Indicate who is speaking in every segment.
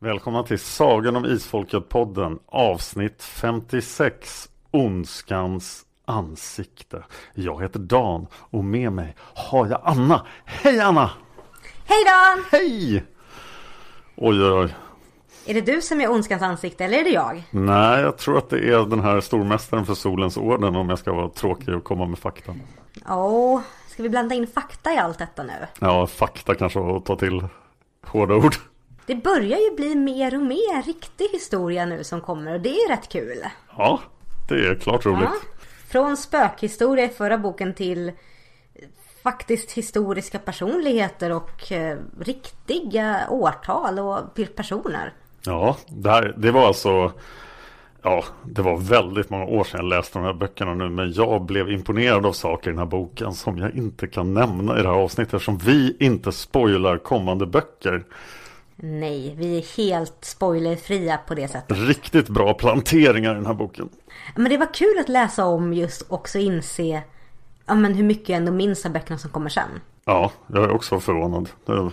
Speaker 1: Välkomna till Sagan om Isfolket-podden avsnitt 56 Ondskans ansikte. Jag heter Dan och med mig har jag Anna. Hej Anna!
Speaker 2: Hej Dan!
Speaker 1: Hej! Oj oj oj.
Speaker 2: Är det du som är ondskans ansikte eller är det jag?
Speaker 1: Nej, jag tror att det är den här stormästaren för Solens orden om jag ska vara tråkig och komma med fakta.
Speaker 2: Åh, oh, ska vi blanda in fakta i allt detta nu?
Speaker 1: Ja, fakta kanske att ta till hårda ord.
Speaker 2: Det börjar ju bli mer och mer riktig historia nu som kommer och det är rätt kul.
Speaker 1: Ja, det är klart roligt. Ja.
Speaker 2: Från spökhistoria i förra boken till faktiskt historiska personligheter och eh, riktiga årtal och personer.
Speaker 1: Ja, det, här, det var alltså Ja, det var väldigt många år sedan jag läste de här böckerna nu men jag blev imponerad av saker i den här boken som jag inte kan nämna i det här avsnittet eftersom vi inte spoilar kommande böcker.
Speaker 2: Nej, vi är helt spoilerfria på det sättet.
Speaker 1: Riktigt bra planteringar i den här boken.
Speaker 2: Men det var kul att läsa om just också inse ja, men hur mycket jag ändå minns av böckerna som kommer sen.
Speaker 1: Ja, jag är också förvånad. Det,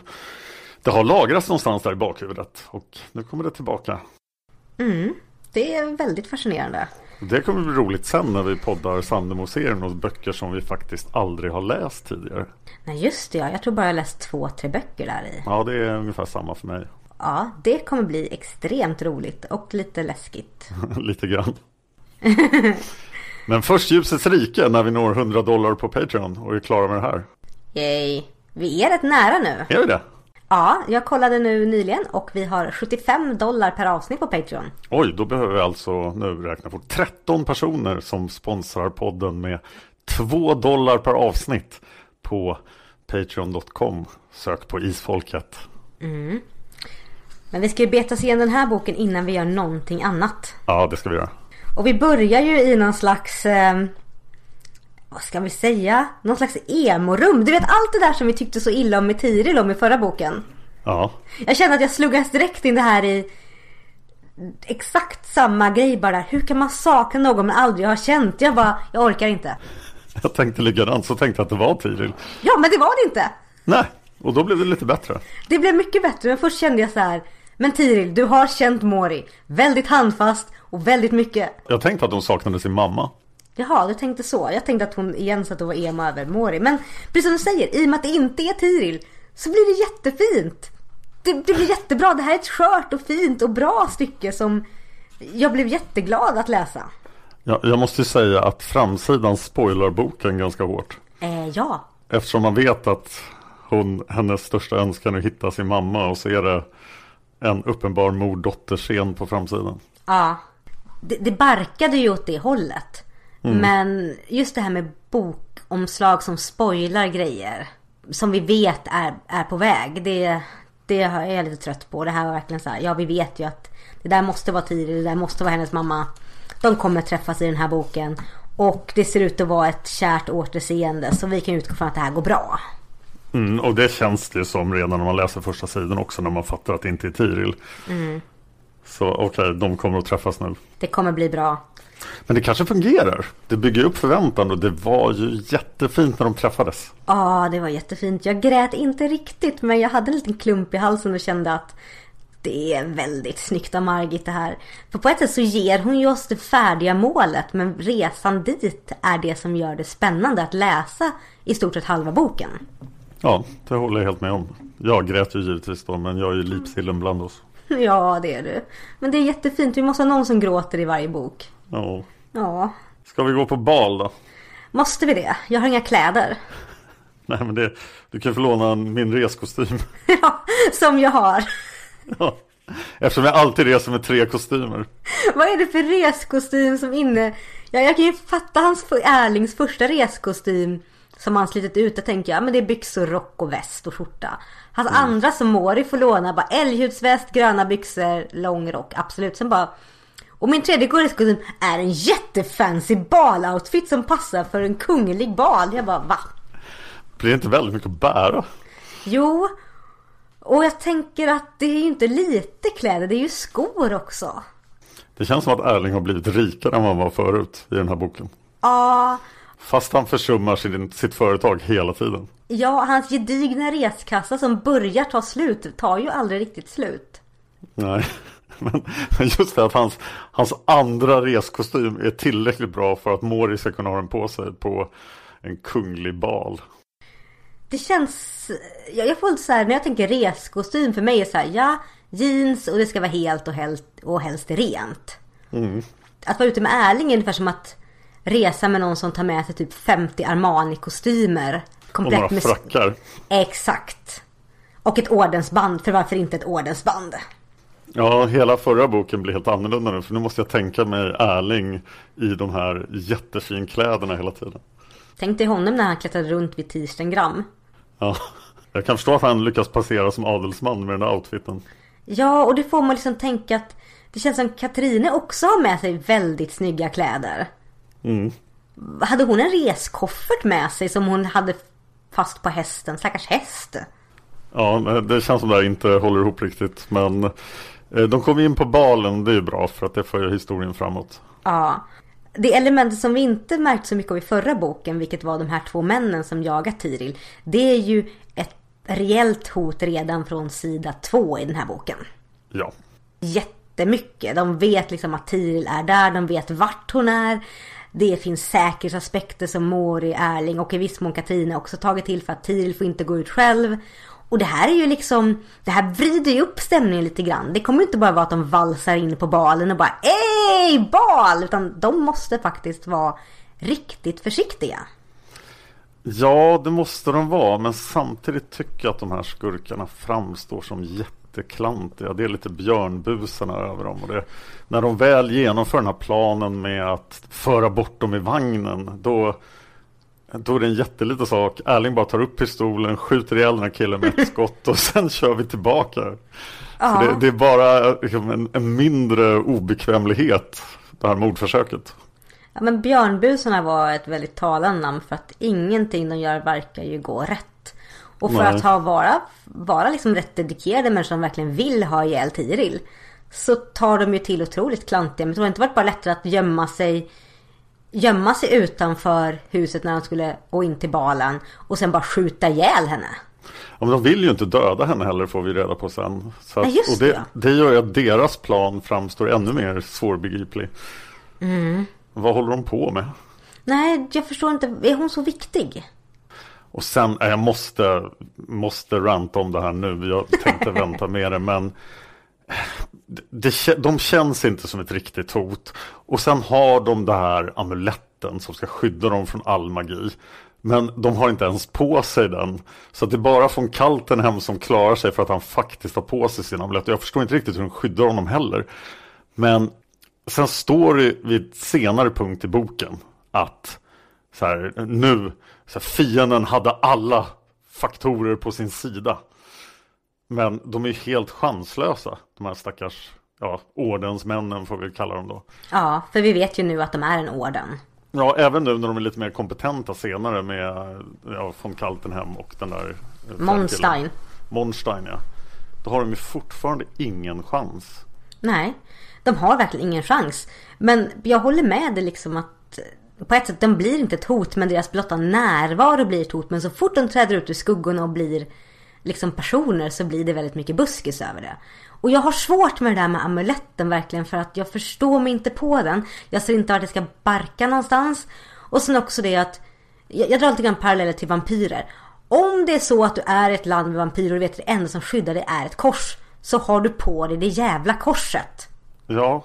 Speaker 1: det har lagrats någonstans där i bakhuvudet och nu kommer det tillbaka.
Speaker 2: Mm, det är väldigt fascinerande.
Speaker 1: Det kommer bli roligt sen när vi poddar Sandemo-serien och böcker som vi faktiskt aldrig har läst tidigare.
Speaker 2: Nej just det ja, jag tror bara jag läst två, tre böcker där i.
Speaker 1: Ja det är ungefär samma för mig.
Speaker 2: Ja, det kommer bli extremt roligt och lite läskigt.
Speaker 1: lite grann. Men först ljusets rike när vi når 100 dollar på Patreon och är klara med det här.
Speaker 2: Yay. Vi är rätt nära nu.
Speaker 1: Är vi det?
Speaker 2: Ja, jag kollade nu nyligen och vi har 75 dollar per avsnitt på Patreon.
Speaker 1: Oj, då behöver vi alltså nu räkna på 13 personer som sponsrar podden med 2 dollar per avsnitt på Patreon.com. Sök på Isfolket.
Speaker 2: Mm. Men vi ska ju beta oss igen den här boken innan vi gör någonting annat.
Speaker 1: Ja, det ska vi göra.
Speaker 2: Och vi börjar ju i någon slags... Eh, vad ska vi säga? Någon slags emo-rum. Du vet allt det där som vi tyckte så illa om med Tiril om i förra boken.
Speaker 1: Ja.
Speaker 2: Jag känner att jag sluggas direkt in det här i exakt samma grej bara. Hur kan man sakna någon man aldrig har känt? Jag bara, jag orkar inte.
Speaker 1: Jag tänkte likadant, så tänkte jag att det var Tiril.
Speaker 2: Ja, men det var det inte.
Speaker 1: Nej, och då blev det lite bättre.
Speaker 2: Det blev mycket bättre, men först kände jag så här. Men Tiril, du har känt Mori väldigt handfast och väldigt mycket.
Speaker 1: Jag tänkte att hon saknade sin mamma.
Speaker 2: Jaha, du tänkte så. Jag tänkte att hon igen satt och var emo över Mori. Men precis som du säger, i och med att det inte är Tiril så blir det jättefint. Det, det blir jättebra. Det här är ett skört och fint och bra stycke som jag blev jätteglad att läsa.
Speaker 1: Ja, jag måste säga att framsidan spoilar boken ganska hårt.
Speaker 2: Eh, ja.
Speaker 1: Eftersom man vet att hon, hennes största önskan är att hitta sin mamma och så är det en uppenbar mor-dotter-scen på framsidan.
Speaker 2: Ja, det, det barkade ju åt det hållet. Mm. Men just det här med bokomslag som spoilar grejer. Som vi vet är, är på väg. Det, det är jag lite trött på. Det här var verkligen så här. Ja vi vet ju att det där måste vara Tiril. Det där måste vara hennes mamma. De kommer träffas i den här boken. Och det ser ut att vara ett kärt återseende. Så vi kan utgå från att det här går bra.
Speaker 1: Mm, och det känns det som redan när man läser första sidan också när man fattar att det inte är Tiril.
Speaker 2: Mm.
Speaker 1: Så okej, okay, de kommer att träffas nu.
Speaker 2: Det kommer bli bra.
Speaker 1: Men det kanske fungerar. Det bygger upp förväntan och det var ju jättefint när de träffades.
Speaker 2: Ja, det var jättefint. Jag grät inte riktigt men jag hade en liten klump i halsen och kände att det är väldigt snyggt av Margit det här. För på ett sätt så ger hon ju oss det färdiga målet men resan dit är det som gör det spännande att läsa i stort sett halva boken.
Speaker 1: Ja, det håller jag helt med om. Jag grät ju givetvis då men jag är ju lipsillen bland oss.
Speaker 2: Ja, det är du. Men det är jättefint. Vi måste ha någon som gråter i varje bok.
Speaker 1: Ja.
Speaker 2: Ja.
Speaker 1: Ska vi gå på bal då?
Speaker 2: Måste vi det? Jag har inga kläder.
Speaker 1: Nej men det, du kan få låna min reskostym.
Speaker 2: ja, som jag har.
Speaker 1: ja. Eftersom jag alltid reser med tre kostymer.
Speaker 2: Vad är det för reskostym som inne... Ja, jag kan ju fatta hans Erlings första reskostym som han slitit ut. Jag tänker jag, men det är byxor, rock och väst och skjorta. Hans mm. andra som Mori får låna bara älghudsväst, gröna byxor, lång rock. Absolut. Sen bara och min tredje kostym är en jättefancy baloutfit som passar för en kunglig bal. Jag bara va?
Speaker 1: Blir inte väldigt mycket att bära?
Speaker 2: Jo. Och jag tänker att det är ju inte lite kläder, det är ju skor också.
Speaker 1: Det känns som att Erling har blivit rikare än vad han var förut i den här boken.
Speaker 2: Ja.
Speaker 1: Fast han försummar sin, sitt företag hela tiden.
Speaker 2: Ja, hans gedigna reskassa som börjar ta slut tar ju aldrig riktigt slut.
Speaker 1: Nej. Men just det att hans, hans andra reskostym är tillräckligt bra för att Mori ska kunna ha den på sig på en kunglig bal.
Speaker 2: Det känns, jag får lite så här, när jag tänker reskostym för mig är så här, ja, jeans och det ska vara helt och helst, och helst rent. Mm. Att vara ute med Erling är ungefär som att resa med någon som tar med sig typ 50 Armani-kostymer.
Speaker 1: Och några med... frackar.
Speaker 2: Exakt. Och ett ordensband, för varför inte ett ordensband?
Speaker 1: Ja, hela förra boken blir helt annorlunda nu. För nu måste jag tänka mig Erling i de här jättefinkläderna hela tiden.
Speaker 2: Tänk dig honom när han klättrade runt vid Tirstengram.
Speaker 1: Ja, jag kan förstå att han lyckas passera som adelsman med den där outfiten.
Speaker 2: Ja, och det får man liksom tänka att det känns som Katrine också har med sig väldigt snygga kläder. Mm. Hade hon en reskoffert med sig som hon hade fast på hästen? Stackars häst.
Speaker 1: Ja, det känns som det här inte håller ihop riktigt. Men Eh, de kom in på balen, det är ju bra för att det för historien framåt.
Speaker 2: Ja. Det elementet som vi inte märkt så mycket av i förra boken, vilket var de här två männen som jagar Tiril. Det är ju ett reellt hot redan från sida två i den här boken.
Speaker 1: Ja.
Speaker 2: Jättemycket. De vet liksom att Tiril är där, de vet vart hon är. Det finns säkerhetsaspekter som Mori, Erling och i viss mån Katina också tagit till för att Tiril får inte gå ut själv. Och det här är ju liksom, det här vrider ju upp stämningen lite grann. Det kommer inte bara vara att de valsar in på balen och bara Ej, bal! Utan de måste faktiskt vara riktigt försiktiga.
Speaker 1: Ja, det måste de vara. Men samtidigt tycker jag att de här skurkarna framstår som jätteklantiga. Det är lite björnbusarna över dem. Och det, när de väl genomför den här planen med att föra bort dem i vagnen. Då, då är det en jätteliten sak. Erling bara tar upp pistolen, skjuter ihjäl den här killen med ett skott och sen kör vi tillbaka. Det, det, är bara liksom, en, en, mindre obekvämlighet, det här mordförsöket.
Speaker 2: Ja, men björnbusarna var ett väldigt talande namn för att ingenting de gör verkar ju gå rätt. Och för Nej. att ha vara, vara liksom rätt dedikerade människor som verkligen vill ha ihjäl Tiril. Så tar de ju till otroligt klantiga. Men det har inte varit bara lättare att gömma sig gömma sig utanför huset när de skulle gå in till balen och sen bara skjuta ihjäl henne.
Speaker 1: Ja, men de vill ju inte döda henne heller får vi reda på sen.
Speaker 2: Så att, just
Speaker 1: och det, det gör ju att deras plan framstår ännu mer svårbegriplig. Mm. Vad håller de på med?
Speaker 2: Nej, jag förstår inte. Är hon så viktig?
Speaker 1: Och sen, jag måste, måste ranta om det här nu. Jag tänkte vänta med det men det, de känns inte som ett riktigt hot. Och sen har de det här amuletten som ska skydda dem från all magi. Men de har inte ens på sig den. Så det är bara från Kaltenhem som klarar sig för att han faktiskt har på sig sin amulett. Jag förstår inte riktigt hur de skyddar honom heller. Men sen står det vid senare punkt i boken att så här, nu, så här, fienden hade alla faktorer på sin sida. Men de är helt chanslösa, de här stackars ja, ordensmännen får vi kalla dem då.
Speaker 2: Ja, för vi vet ju nu att de är en orden.
Speaker 1: Ja, även nu när de är lite mer kompetenta senare med ja, von Kaltenhem och den där eh,
Speaker 2: Monstein.
Speaker 1: Monstein, ja. Då har de ju fortfarande ingen chans.
Speaker 2: Nej, de har verkligen ingen chans. Men jag håller med dig liksom att på ett sätt, de blir inte ett hot men deras blotta närvaro blir ett hot. Men så fort de träder ut ur skuggorna och blir liksom personer så blir det väldigt mycket buskis över det. Och jag har svårt med det där med amuletten verkligen för att jag förstår mig inte på den. Jag ser inte vart det ska barka någonstans. Och sen också det att jag, jag drar lite grann paralleller till vampyrer. Om det är så att du är ett land med vampyrer och du vet att det enda som skyddar dig är ett kors. Så har du på dig det jävla korset.
Speaker 1: Ja,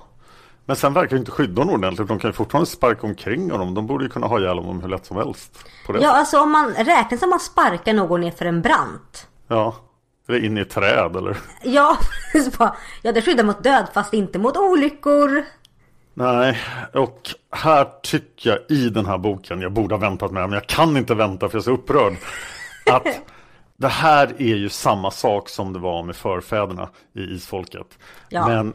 Speaker 1: men sen verkar inte skydda dem ordentligt. De kan ju fortfarande sparka omkring dem. De borde ju kunna ha ihjäl dem hur lätt som helst.
Speaker 2: ja, alltså om man räknar som man sparkar någon ner för en brant.
Speaker 1: Ja, eller in i ett träd eller?
Speaker 2: Ja, ja det skyddar mot död fast inte mot olyckor.
Speaker 1: Nej, och här tycker jag i den här boken, jag borde ha väntat med men jag kan inte vänta för jag är så upprörd. Att det här är ju samma sak som det var med förfäderna i isfolket. Ja. Men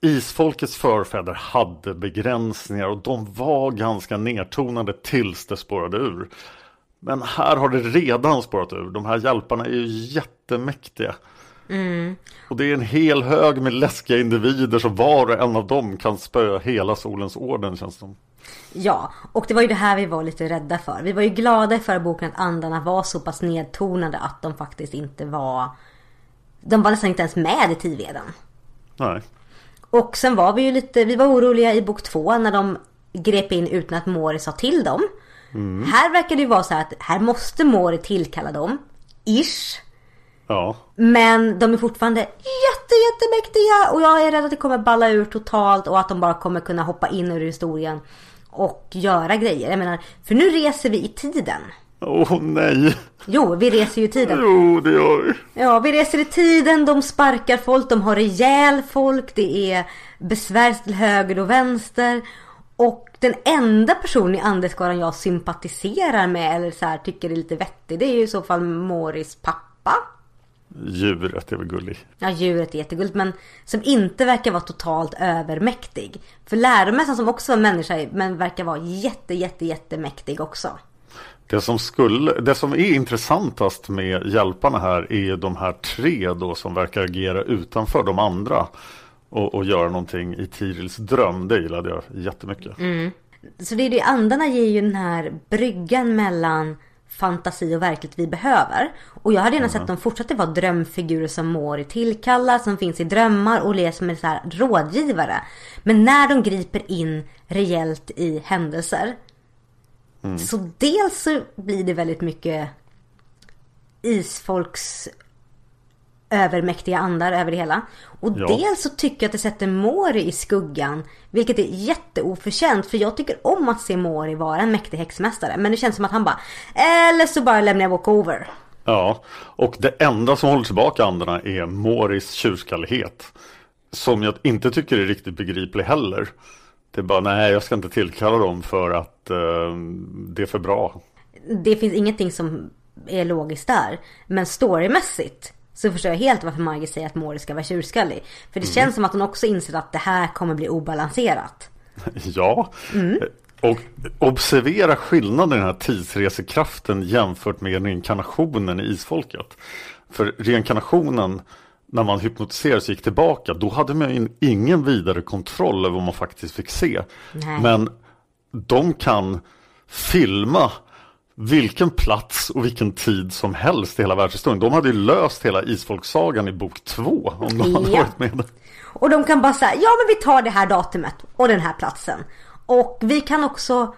Speaker 1: isfolkets förfäder hade begränsningar och de var ganska nedtonade tills det spårade ur. Men här har det redan spårat ur. De här hjälparna är ju jättemäktiga. Mm. Och det är en hel hög med läskiga individer så var och en av dem kan spöa hela solens orden känns det
Speaker 2: Ja, och det var ju det här vi var lite rädda för. Vi var ju glada för boken att andarna var så pass nedtonade att de faktiskt inte var... De var nästan inte ens med i Tiveden.
Speaker 1: Nej.
Speaker 2: Och sen var vi ju lite, vi var oroliga i bok två när de grep in utan att Mori sa till dem. Mm. Här verkar det ju vara så att här måste Mori tillkalla dem. Ish.
Speaker 1: Ja.
Speaker 2: Men de är fortfarande jätte, jättemäktiga och jag är rädd att det kommer balla ur totalt och att de bara kommer kunna hoppa in ur historien och göra grejer. Jag menar, för nu reser vi i tiden.
Speaker 1: Åh oh, nej!
Speaker 2: Jo, vi reser ju i tiden.
Speaker 1: Jo, det gör vi.
Speaker 2: Ja, vi reser i tiden, de sparkar folk, de har ihjäl folk, det är besvär till höger och vänster. Och den enda personen i andeskaran jag sympatiserar med eller så här, tycker är lite vettig, det är ju i så fall Moris pappa.
Speaker 1: Djuret är väl gullig.
Speaker 2: Ja, djuret är jättegulligt men som inte verkar vara totalt övermäktig. För läromästaren som också var människa men verkar vara jätte, jätte, jättemäktig också.
Speaker 1: Det som, skulle, det som är intressantast med hjälparna här är de här tre då som verkar agera utanför de andra. Och, och göra någonting i Tirils dröm. Det gillade jag jättemycket.
Speaker 2: Mm. Så det är det, andarna ger ju den här bryggan mellan fantasi och verkligt vi behöver. Och jag hade gärna sett att de fortsatte vara drömfigurer som Mori tillkallar, som finns i drömmar och lever som en så rådgivare. Men när de griper in rejält i händelser Mm. Så dels så blir det väldigt mycket isfolks övermäktiga andar över det hela. Och ja. dels så tycker jag att det sätter Mori i skuggan. Vilket är jätteoförtjänt. För jag tycker om att se Mori vara en mäktig häxmästare. Men det känns som att han bara, eller så bara lämnar jag walkover.
Speaker 1: Ja, och det enda som håller tillbaka andarna är Moris tjurskallighet. Som jag inte tycker är riktigt begriplig heller. Det är bara, nej jag ska inte tillkalla dem för att uh, det är för bra.
Speaker 2: Det finns ingenting som är logiskt där. Men storymässigt så förstår jag helt varför Margit säger att Mori ska vara tjurskallig. För det mm. känns som att hon också inser att det här kommer bli obalanserat.
Speaker 1: ja. Mm. Och observera skillnaden i den här tidsresekraften jämfört med reinkarnationen i isfolket. För reinkarnationen när man hypnotiserades och gick tillbaka, då hade man ingen vidare kontroll över vad man faktiskt fick se. Nej. Men de kan filma vilken plats och vilken tid som helst i hela världshistorien. De hade ju löst hela Isfolksagan i bok två om de hade ja. varit med.
Speaker 2: Och de kan bara säga, ja men vi tar det här datumet och den här platsen. Och vi kan också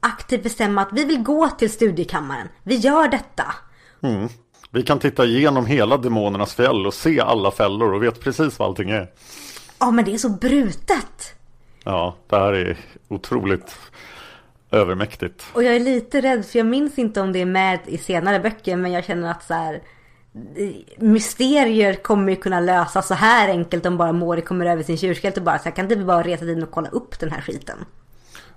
Speaker 2: aktivt bestämma att vi vill gå till studiekammaren. Vi gör detta.
Speaker 1: Mm. Vi kan titta igenom hela demonernas fäll och se alla fällor och vet precis vad allting är.
Speaker 2: Ja, men det är så brutet.
Speaker 1: Ja, det här är otroligt övermäktigt.
Speaker 2: Och jag är lite rädd för jag minns inte om det är med i senare böcker men jag känner att så här mysterier kommer ju kunna lösas så här enkelt om bara Mori kommer över sin tjurskallt och bara så här, kan inte bara resa dit och kolla upp den här skiten?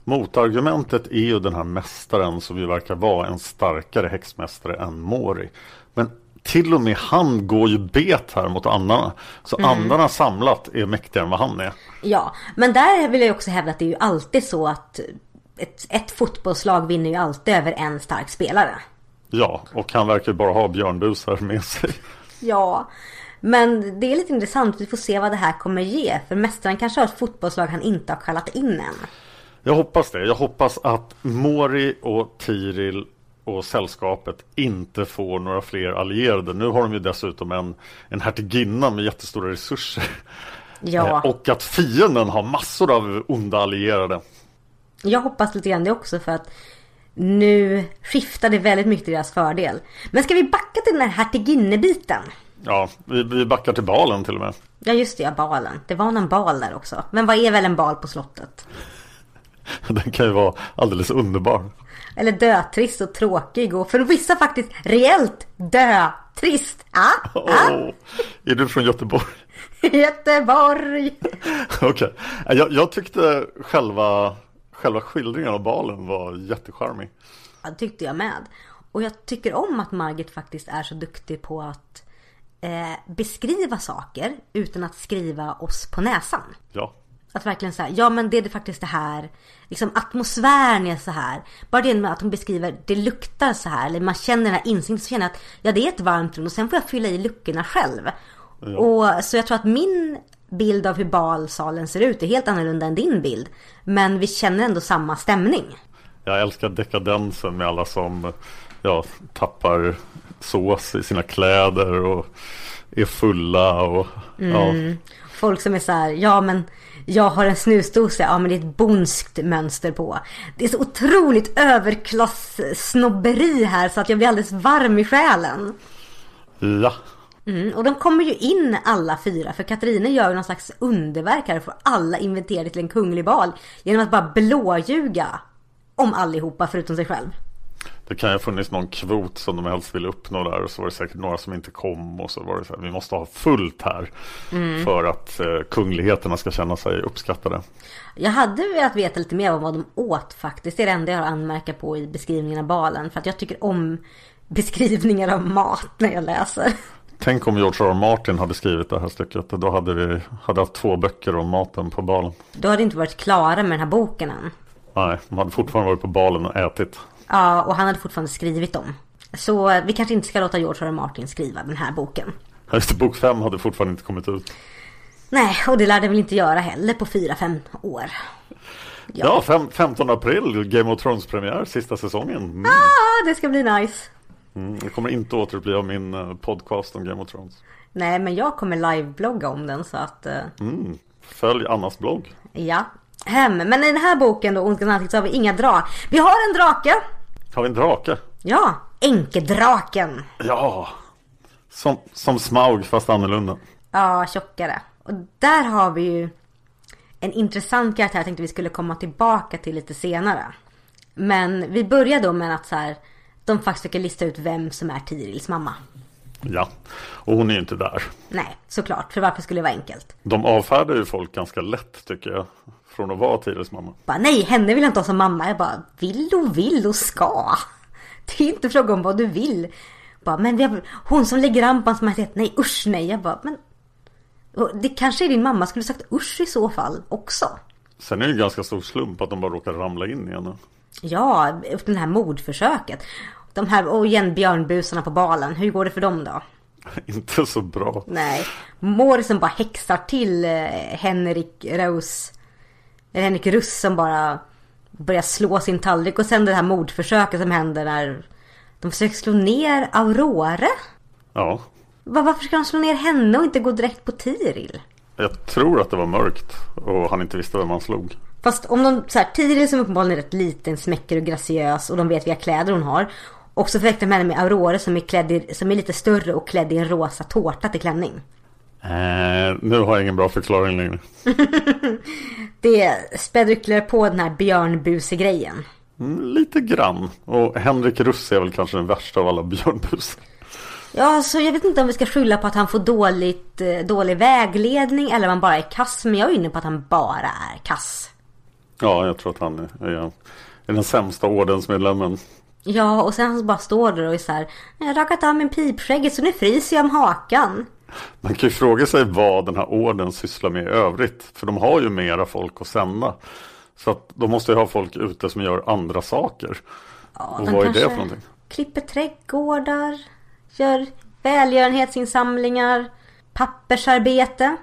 Speaker 1: Motargumentet är ju den här mästaren som ju verkar vara en starkare häxmästare än Mori. Till och med han går ju bet här mot andarna. Så
Speaker 2: Mm.
Speaker 1: andarna samlat är mäktigare än vad han är.
Speaker 2: Ja, men där vill jag också hävda att det är ju alltid så att ett, ett fotbollslag vinner ju alltid över en stark spelare.
Speaker 1: Ja, och han verkar ju bara ha björnbusar med sig.
Speaker 2: Ja, men det är lite intressant. Vi får se vad det här kommer ge. För mästaren kanske har ett fotbollslag han inte har kallat in än.
Speaker 1: Jag hoppas det. Jag hoppas att Mori och Tiril och sällskapet inte får några fler allierade. Nu har de ju dessutom en, en hertiginna med jättestora resurser.
Speaker 2: Ja,
Speaker 1: Eh, Och att fienden har massor av onda allierade.
Speaker 2: jag hoppas lite grann det också för att nu skiftar det väldigt mycket till deras fördel. Men ska vi backa till den här hertiginnebiten?
Speaker 1: Ja, vi, vi backar till balen till och med.
Speaker 2: Ja just det, ja balen. Det var någon bal där också. Men vad är väl en bal på slottet?
Speaker 1: Den kan ju vara alldeles underbar.
Speaker 2: Eller dötrist och tråkig och för vissa faktiskt reellt dötrist. Ah,
Speaker 1: Åh,
Speaker 2: ah.
Speaker 1: är du från Göteborg?
Speaker 2: Göteborg.
Speaker 1: Okej. Jag, jag tyckte själva, själva skildringen av balen var jättecharmig.
Speaker 2: Ja, det tyckte jag med. Och jag tycker om att Margit faktiskt är så duktig på att eh, beskriva saker utan att skriva oss på näsan.
Speaker 1: Ja.
Speaker 2: Att verkligen säga, ja men det är det faktiskt det här. Liksom atmosfären är så här. Bara det med att hon beskriver, det luktar så här. Eller man känner den här insikten, så känner jag att ja det är ett varmt rum och sen får jag fylla i luckorna själv. Och så jag tror att min bild av hur balsalen ser ut är helt annorlunda än din bild. Men vi känner ändå samma stämning.
Speaker 1: Jag älskar dekadensen med alla som ja, tappar sås i sina kläder och är fulla och ja,
Speaker 2: Folk som är så här, ja men jag har en snusdosa, ja men det är ett bonskt mönster på. Det är så otroligt överklass-snobberi här så att jag blir alldeles varm i själen.
Speaker 1: ja.
Speaker 2: Mm, och de kommer ju in alla fyra för Katarina gör ju någon slags underverk här och får alla inventerade till en kunglig bal genom att bara blåljuga om allihopa förutom sig själv.
Speaker 1: Det kan ju ha funnits någon kvot som de helst ville uppnå där och så var det säkert några som inte kom och så var det så här, vi måste ha fullt här för att eh, kungligheterna ska känna sig uppskattade.
Speaker 2: Jag hade velat veta lite mer om vad de åt faktiskt. Det är det enda jag har anmärka på i beskrivningen av balen. För att jag tycker om beskrivningar av mat när jag läser.
Speaker 1: Tänk om George R. R. Martin hade skrivit det här stycket. Då hade vi hade haft två böcker om maten på balen.
Speaker 2: Då hade inte varit klara med den här boken än.
Speaker 1: Nej, de hade fortfarande varit på balen och ätit.
Speaker 2: Ja, och han hade fortfarande skrivit dem. Så eh, vi kanske inte ska låta George R. Martin skriva den här boken.
Speaker 1: Ja, Just det, bok fem hade fortfarande inte kommit ut.
Speaker 2: Nej, och det lär det väl inte göra heller på fyra fem år.
Speaker 1: Ja, fem, 15 april, Game of Thrones-premiär, sista säsongen. Mm.
Speaker 2: Ah, det ska bli nice.
Speaker 1: Mm. Jag kommer inte återuppliva min eh, podcast om Game of Thrones.
Speaker 2: Nej, men jag kommer live-blogga om den så att... eh,
Speaker 1: Mm. Följ Annas blogg.
Speaker 2: Ja. Hem. Men i den här boken då, Ondskans ansikte, så har vi inga drak. Vi har en drake!
Speaker 1: Har vi en drake?
Speaker 2: Ja, enkedraken.
Speaker 1: Ja, som, som Smaug fast annorlunda.
Speaker 2: Ja, tjockare. Och där har vi ju en intressant karaktär jag tänkte vi skulle komma tillbaka till lite senare. Men vi börjar då med att så här, de faktiskt försöker lista ut vem som är Tirils mamma.
Speaker 1: Ja, och hon är ju inte där.
Speaker 2: Nej, såklart. För varför skulle det vara enkelt?
Speaker 1: De avfärdar ju folk ganska lätt tycker jag. Från att vara Tires mamma.
Speaker 2: Bara, nej, henne vill jag inte ha som mamma. Jag bara, vill och vill och ska. Det är inte fråga om vad du vill. Bara, men har, hon som lägger an på hans majestät, nej usch nej. Jag bara, men det kanske är din mamma skulle sagt usch i så fall också.
Speaker 1: Sen är det en ganska stor slump att de bara råkar ramla in i henne.
Speaker 2: Ja, det här mordförsöket. De här, och igen björnbusarna på balen. Hur går det för dem då?
Speaker 1: inte så bra.
Speaker 2: Nej. Mori som bara häxar till eh, Henrik Rose. Eller Henrik Russ som bara börjar slå sin tallrik. Och sen det här mordförsöket som händer när de försöker slå ner Aurore.
Speaker 1: Ja,
Speaker 2: Va- Varför ska de slå ner henne och inte gå direkt på Tiril?
Speaker 1: jag tror att det var mörkt och han inte visste vem han slog.
Speaker 2: Fast om de, så här, Tiril som uppenbarligen är rätt liten, smäcker och graciös och de vet vilka kläder hon har. Och så förväxlar de henne med Aurore som är, klädd i, som är lite större och klädd i en rosa tårta till klänning.
Speaker 1: Eh, nu har jag ingen bra förklaring längre.
Speaker 2: Det späder ytterligare på den här björnbuse-grejen.
Speaker 1: Mm, lite grann. Och Henrik Russ är väl kanske den värsta av alla björnbusar.
Speaker 2: Ja, så jag vet inte om vi ska skylla på att han får dåligt, eh, dålig vägledning eller om han bara är kass. Men jag är inne på att han bara är kass.
Speaker 1: Ja, jag tror att han är, är, är den sämsta ordensmedlemmen.
Speaker 2: Ja, och sen så bara står det och är så här. Jag har rakat av min pipskägget så nu fryser jag om hakan.
Speaker 1: Man kan ju fråga sig vad den här orden sysslar med i övrigt. För de har ju mera folk att sända. Så att de måste ju ha folk ute som gör andra saker.
Speaker 2: Ja,
Speaker 1: och vad är det för någonting?
Speaker 2: Klipper trädgårdar, gör välgörenhetsinsamlingar, pappersarbete.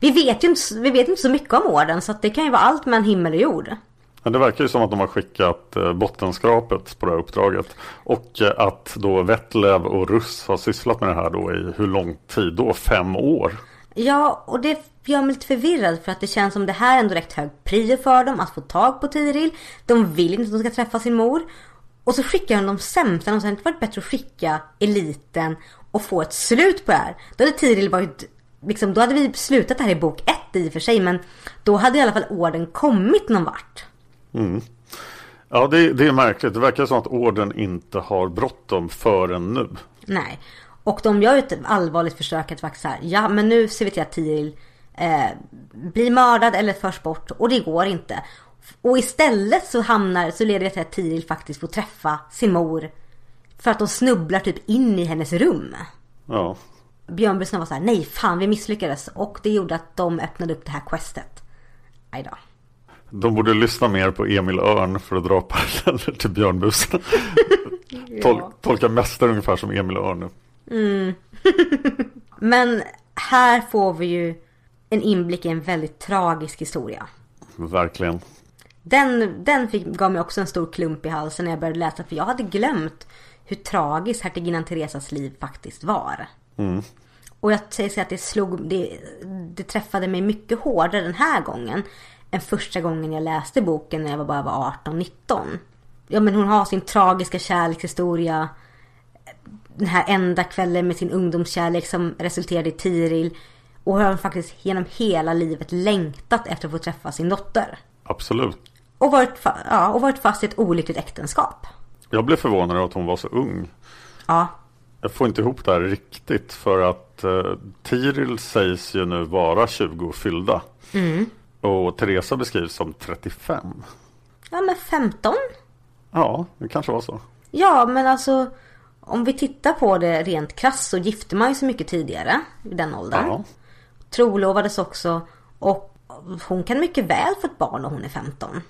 Speaker 2: Vi vet ju inte, vi vet inte så mycket om orden så det kan ju vara allt mellan himmel och jord.
Speaker 1: Men det verkar ju som att de har skickat eh, bottenskrapet på det här uppdraget. Och eh, att då Vettlev och Russ har sysslat med det här då i hur lång tid då? Fem år?
Speaker 2: Ja, och det gör mig lite förvirrad för att det känns som det här är en direkt hög prio för dem att få tag på Tiril. De vill inte att de ska träffa sin mor. Och så skickar de de sämsta. De har inte varit bättre att skicka eliten och få ett slut på det här. Då hade Tiril varit Liksom, då hade vi slutat det här i bok ett i och för sig men då hade i alla fall orden kommit någon vart.
Speaker 1: Ja, det, det är märkligt. Det verkar som att orden inte har bråttom förrän nu.
Speaker 2: Nej. Och de gör ju ett allvarligt försök att faktiskt här, ja men nu ser vi till att Tiril eh, blir mördad eller förs bort och det går inte. Och istället så hamnar, så leder det till att Tiril faktiskt får träffa sin mor. För att de snubblar typ in i hennes rum.
Speaker 1: Ja,
Speaker 2: Björnbröderna var så här, nej fan vi misslyckades. Och det gjorde att de öppnade upp det här questet. Aj då.
Speaker 1: De borde lyssna mer på Emil Örn för att dra paralleller till björnbusarna. Tol, tolka mästare ungefär som Emil Örn.
Speaker 2: Men här får vi ju en inblick i en väldigt tragisk historia.
Speaker 1: Verkligen.
Speaker 2: Den, den fick, gav mig också en stor klump i halsen när jag började läsa för jag hade glömt hur tragiskt hertiginnan Teresas liv faktiskt var. Och jag säger att det slog, det, det träffade mig mycket hårdare den här gången än första gången jag läste boken när jag bara var 18-19. Ja men hon har sin tragiska kärlekshistoria. Den här enda kvällen med sin ungdomskärlek som resulterade i Tiril. Och hon har faktiskt genom hela livet längtat efter att få träffa sin dotter.
Speaker 1: Absolut.
Speaker 2: Och varit, ja, och varit fast i ett olyckligt äktenskap.
Speaker 1: Jag blev förvånad över att hon var så ung.
Speaker 2: Ja,
Speaker 1: Jag får inte ihop det här riktigt för att eh, Tiril sägs ju nu vara 20 fyllda. Och Teresa beskrivs som 35.
Speaker 2: ja men 15?
Speaker 1: Ja, det kanske var så.
Speaker 2: Ja, men alltså om vi tittar på det rent krasst så gifte man ju så mycket tidigare i den åldern.
Speaker 1: Ja.
Speaker 2: Trolovades också och hon kan mycket väl få ett barn när hon är 15.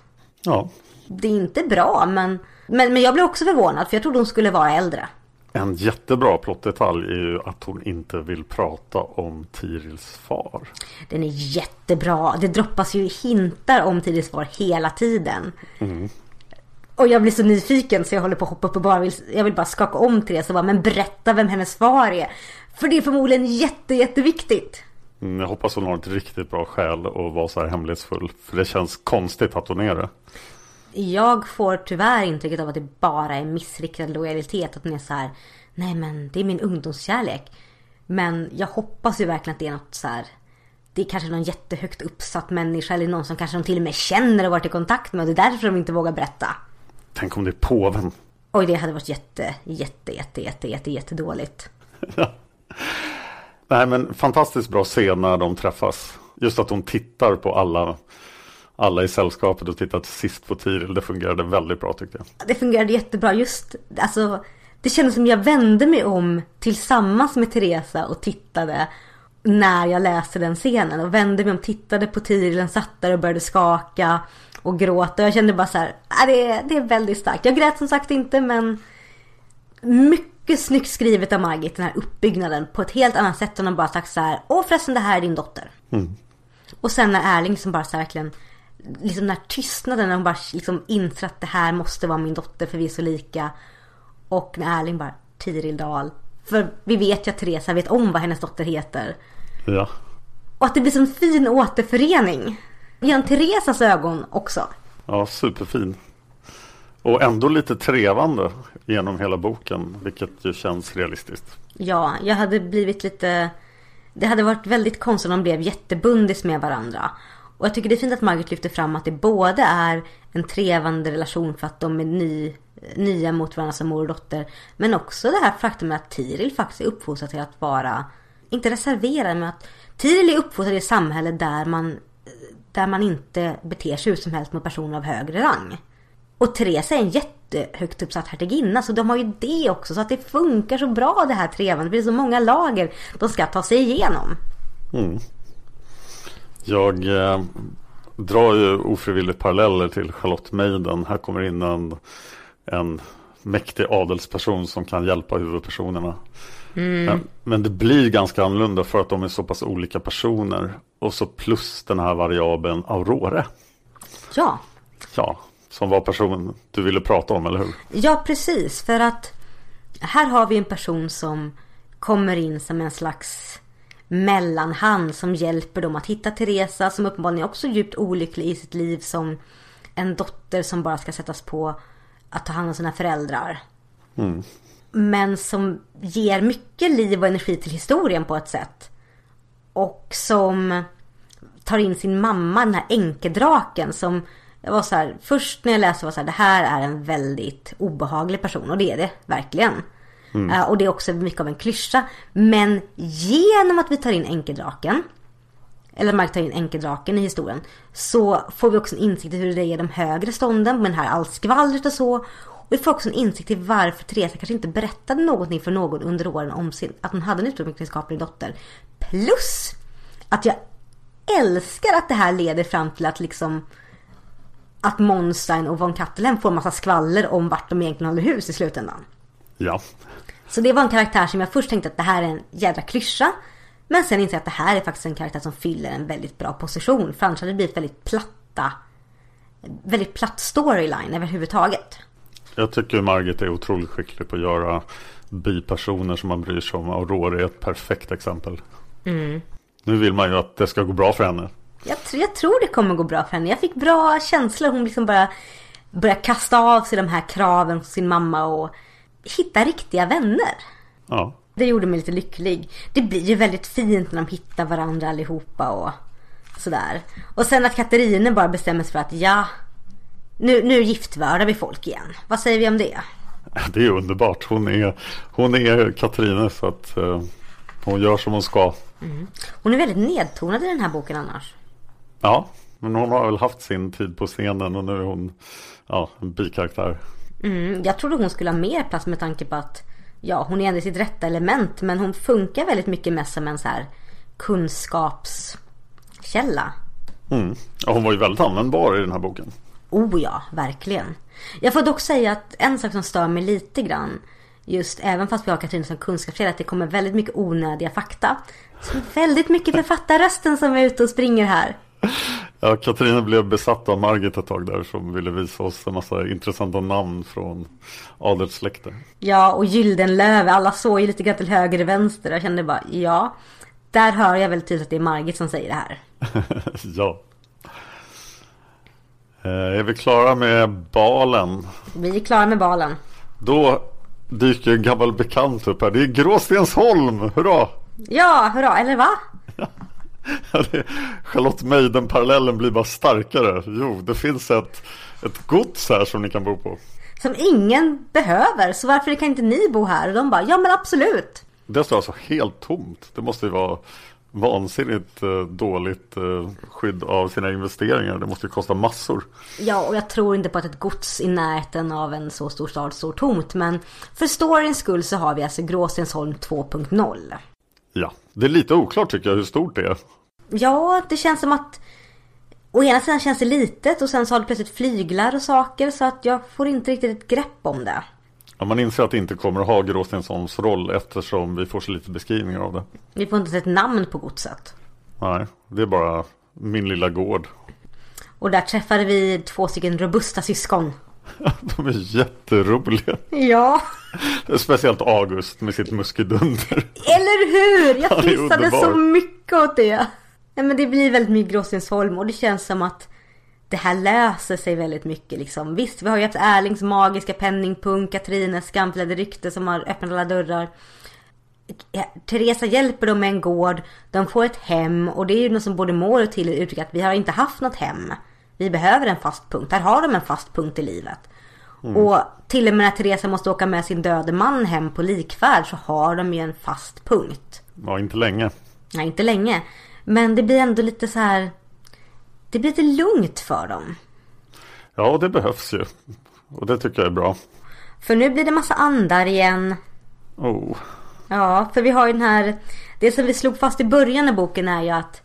Speaker 1: ja.
Speaker 2: Det är inte bra men, men, men jag blev också förvånad för jag trodde hon skulle vara äldre.
Speaker 1: En jättebra plottdetalj är ju att hon inte vill prata om Tirils far.
Speaker 2: Den är jättebra. Det droppas ju hintar om Tirils far hela tiden. Och jag blir så nyfiken så jag håller på att hoppa upp och bara vill, jag vill bara skaka om Therese och bara men berätta vem hennes far är. För det är förmodligen jätte, jätteviktigt.
Speaker 1: Mm, Jag hoppas hon har ett riktigt bra skäl att vara så här hemlighetsfull. För det känns konstigt att hon är det.
Speaker 2: Jag får tyvärr intrycket av att det bara är missriktad lojalitet. Att hon är så här, nej men det är min ungdomskärlek. Men jag hoppas ju verkligen att det är något så här. Det är kanske någon jättehögt uppsatt människa eller någon som kanske de till och med känner och varit i kontakt med. Och det är därför de inte vågar berätta.
Speaker 1: Tänk om det är påven.
Speaker 2: Oj, det hade varit jätte, jätte, jätte, jätte, jätte, jättedåligt.
Speaker 1: Nej men fantastiskt bra scen när de träffas. Just att hon tittar på alla, alla i sällskapet och tittar till sist på Tiril. Det fungerade väldigt bra tyckte jag.
Speaker 2: Det fungerade jättebra. Just, alltså, det kändes som jag vände mig om tillsammans med Teresa och tittade när jag läste den scenen. Och vände mig om, tittade på Tiril, satt där och började skaka och gråta. Jag kände bara så här, "Ah, det, är, det är väldigt starkt. Jag grät som sagt inte men mycket snyggt skrivet av Margit, den här uppbyggnaden. På ett helt annat sätt än att bara sagt så här, åh förresten det här är din dotter. Och sen när Erling som bara så här verkligen Liksom den här tystnaden när hon bara liksom inser att det här måste vara min dotter för vi är så lika. Och när Erling bara Tiril Dahl. För vi vet ju att Teresa vet om vad hennes dotter heter.
Speaker 1: Ja,
Speaker 2: Och att det blir som en fin återförening. Genom Teresas ögon också.
Speaker 1: ja superfin. Och ändå lite trevande genom hela boken. Vilket ju känns realistiskt.
Speaker 2: Ja, jag hade blivit lite... Det hade varit väldigt konstigt om de blev jättebundis med varandra. Och jag tycker det är fint att Margaret lyfter fram att det både är en trevande relation för att de är ny, nya mot varandra som mor och dotter. Men också det här faktumet att Tiril faktiskt är uppfostrad till att vara, inte reserverad, men att Tiril är uppfostrad i ett samhälle där man, där man inte beter sig hur som helst mot personer av högre rang. Och Therese är en jättehögt uppsatt hertiginna. Så de har ju det också. Så att det funkar så bra det här trevandet. Det blir så många lager de ska ta sig igenom.
Speaker 1: Mm. Jag eh, drar ju ofrivilligt paralleller till Charlotte Maiden. Här kommer in en, en mäktig adelsperson som kan hjälpa huvudpersonerna. Mm. Men, men, det blir ganska annorlunda för att de är så pass olika personer. Och så plus den här variabeln Aurore.
Speaker 2: Ja.
Speaker 1: Ja, som var personen du ville prata om, eller hur?
Speaker 2: Ja, precis. För att här har vi en person som kommer in som en slags mellanhand som hjälper dem att hitta Teresa som uppenbarligen är också djupt olycklig i sitt liv som en dotter som bara ska sättas på att ta hand om sina föräldrar. Mm. Men som ger mycket liv och energi till historien på ett sätt. Och som tar in sin mamma, den här enkedraken som jag var så här, först när jag läste var så här, det här är en väldigt obehaglig person och det är det verkligen. Mm. Eh, och det är också mycket av en klyscha. Men genom att vi tar in enkeldraken, eller Mark tar in enkeldraken i historien, så får vi också en insikt i hur det är i de högre stånden, med det här allt skvallret och så. Och vi får också en insikt i varför Teresa kanske inte berättade någonting för någon under åren om sin, att hon hade en utomäktenskaplig dotter. Plus att jag älskar att det här leder fram till att liksom att Monstein och von Kattelen får en massa skvaller om vart de egentligen håller hus i slutändan.
Speaker 1: Ja.
Speaker 2: Så det var en karaktär som jag först tänkte att det här är en jädra klyscha. Men sen insåg jag att det här är faktiskt en karaktär som fyller en väldigt bra position. För annars hade det blivit väldigt platta, väldigt platt storyline överhuvudtaget.
Speaker 1: Jag tycker Margit är otroligt skicklig på att göra bipersoner som man bryr sig om. Aurora är ett perfekt exempel. Mm. Nu vill man ju att det ska gå bra för henne.
Speaker 2: Jag, jag tror det kommer gå bra för henne. Jag fick bra känslor. Hon liksom bara började kasta av sig de här kraven på sin mamma och hitta riktiga vänner.
Speaker 1: Ja.
Speaker 2: Det gjorde mig lite lycklig. Det blir ju väldigt fint när de hittar varandra allihopa och sådär. Och sen att Katarina bara bestämmer sig för att ja, nu, nu giftvördar vi folk igen. Vad säger vi om det?
Speaker 1: Det är underbart. Hon är, hon är Katarina så att uh, hon gör som hon ska.
Speaker 2: Mm. Hon är väldigt nedtonad i den här boken annars.
Speaker 1: Ja, men hon har väl haft sin tid på scenen och nu är hon ja, en bikaraktär.
Speaker 2: Mm, jag trodde hon skulle ha mer plats med tanke på att ja, hon är ändå i sitt rätta element. Men hon funkar väldigt mycket mest som en så här kunskapskälla.
Speaker 1: Mm. Ja, hon var ju väldigt användbar i den här boken.
Speaker 2: Oh ja, verkligen. Jag får dock säga att en sak som stör mig lite grann just även fast vi har Katrin som kunskapskälla att det kommer väldigt mycket onödiga fakta. Så väldigt mycket författarrösten som är ute och springer här.
Speaker 1: Ja, Katarina blev besatt av Margit ett tag där som ville visa oss en massa intressanta namn från adelssläkter.
Speaker 2: Ja, och Gyldenlöv, alla såg ju lite grann till höger och vänster. Jag kände bara, ja, där hör jag väl tydligt att det är Margit som säger det här.
Speaker 1: ja. Eh, är vi klara med balen?
Speaker 2: Vi är klara med balen.
Speaker 1: Då dyker en gammal bekant upp här. Det är Gråstensholm, hurra!
Speaker 2: Ja, hurra, eller va?
Speaker 1: Charlotte Maiden-parallellen blir bara starkare. Jo, det finns ett, ett gods här som ni kan bo på.
Speaker 2: Som ingen behöver, så varför kan inte ni bo här? Och de bara, ja men absolut.
Speaker 1: Det står alltså helt tomt. Det måste ju vara vansinnigt eh, dåligt eh, skydd av sina investeringar. Det måste ju kosta massor.
Speaker 2: Ja, och jag tror inte på att ett gods i närheten av en så stor stad står tomt. Men för storyns skull så har vi alltså Gråstensholm 2.0.
Speaker 1: Ja, det är lite oklart tycker jag hur stort det är.
Speaker 2: Ja, det känns som att Å ena sidan känns det litet och sen så har det plötsligt flyglar och saker så att jag får inte riktigt ett grepp om det.
Speaker 1: Ja, man inser att det inte kommer att ha Gråstensholms roll eftersom vi får så lite beskrivningar av det.
Speaker 2: Vi får inte ett namn på godset.
Speaker 1: Nej, det är bara min lilla gård.
Speaker 2: Och där träffade vi två stycken robusta syskon.
Speaker 1: De är jätteroliga.
Speaker 2: Ja.
Speaker 1: Speciellt August med sitt muskedunder.
Speaker 2: Eller hur! Jag fnissade så mycket åt det. Ja, men det blir väldigt mycket Gråstensholm och det känns som att det här löser sig väldigt mycket liksom. Visst, vi har ju haft Erlings magiska penningpung, Katrines skamfilade rykte som har öppnat alla dörrar. Teresa hjälper dem med en gård, de får ett hem och det är ju något som både Mår och till uttrycker att vi har inte haft något hem. Vi behöver en fast punkt. Här har de en fast punkt i livet. Mm. Och till och med när Teresa måste åka med sin döde man hem på likfärd så har de ju en fast punkt.
Speaker 1: Ja, inte länge.
Speaker 2: Nej, inte länge. Men det blir ändå lite så här. Det blir lite lugnt för dem.
Speaker 1: Ja, det behövs ju. Och det tycker jag är bra.
Speaker 2: För nu blir det massa andar igen.
Speaker 1: Oh.
Speaker 2: Ja, för vi har ju den här... Det som vi slog fast i början av boken är ju att...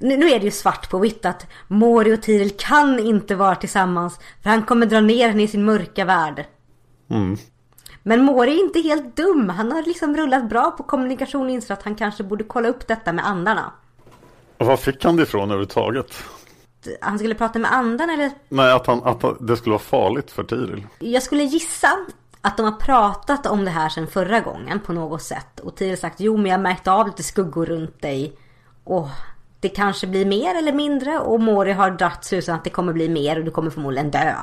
Speaker 2: Nu, är det ju svart på vitt att Mori och Tiril kan inte vara tillsammans. För han kommer dra ner henne i sin mörka värld.
Speaker 1: Mm.
Speaker 2: Men Mori är inte helt dum. Han har liksom rullat bra på kommunikation och inser att han kanske borde kolla upp detta med andarna.
Speaker 1: Och var fick han det ifrån överhuvudtaget?
Speaker 2: Han skulle prata med andarna eller?
Speaker 1: Nej, att, han, att det skulle vara farligt för Tiril.
Speaker 2: Jag skulle gissa att de har pratat om det här sedan förra gången på något sätt. Och Tiril sagt jo men jag märkte av lite skuggor runt dig. Och det kanske blir mer eller mindre. Och Mori har dratt slutsatsen att det kommer bli mer och du kommer förmodligen dö.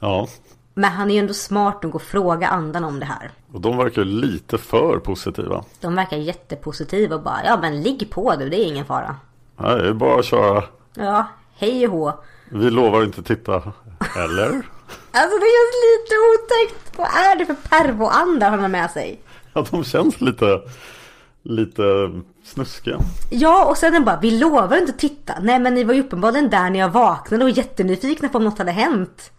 Speaker 1: Ja,
Speaker 2: Men han är ju ändå smart nog att fråga andarna om det här.
Speaker 1: och de verkar lite för positiva.
Speaker 2: De verkar jättepositiva och bara ja men ligg på du, det är ingen fara.
Speaker 1: Nej, det är bara att köra.
Speaker 2: Ja, hej och hå.
Speaker 1: Vi lovar inte titta. Eller?
Speaker 2: Alltså det känns lite otäckt. Vad är det för pervoandar han har med sig?
Speaker 1: Ja, de känns lite, lite snuskiga.
Speaker 2: Ja, och sen det bara, vi lovar inte att titta. Nej, men ni var ju uppenbarligen där när jag vaknade och jättenyfikna på om något hade hänt.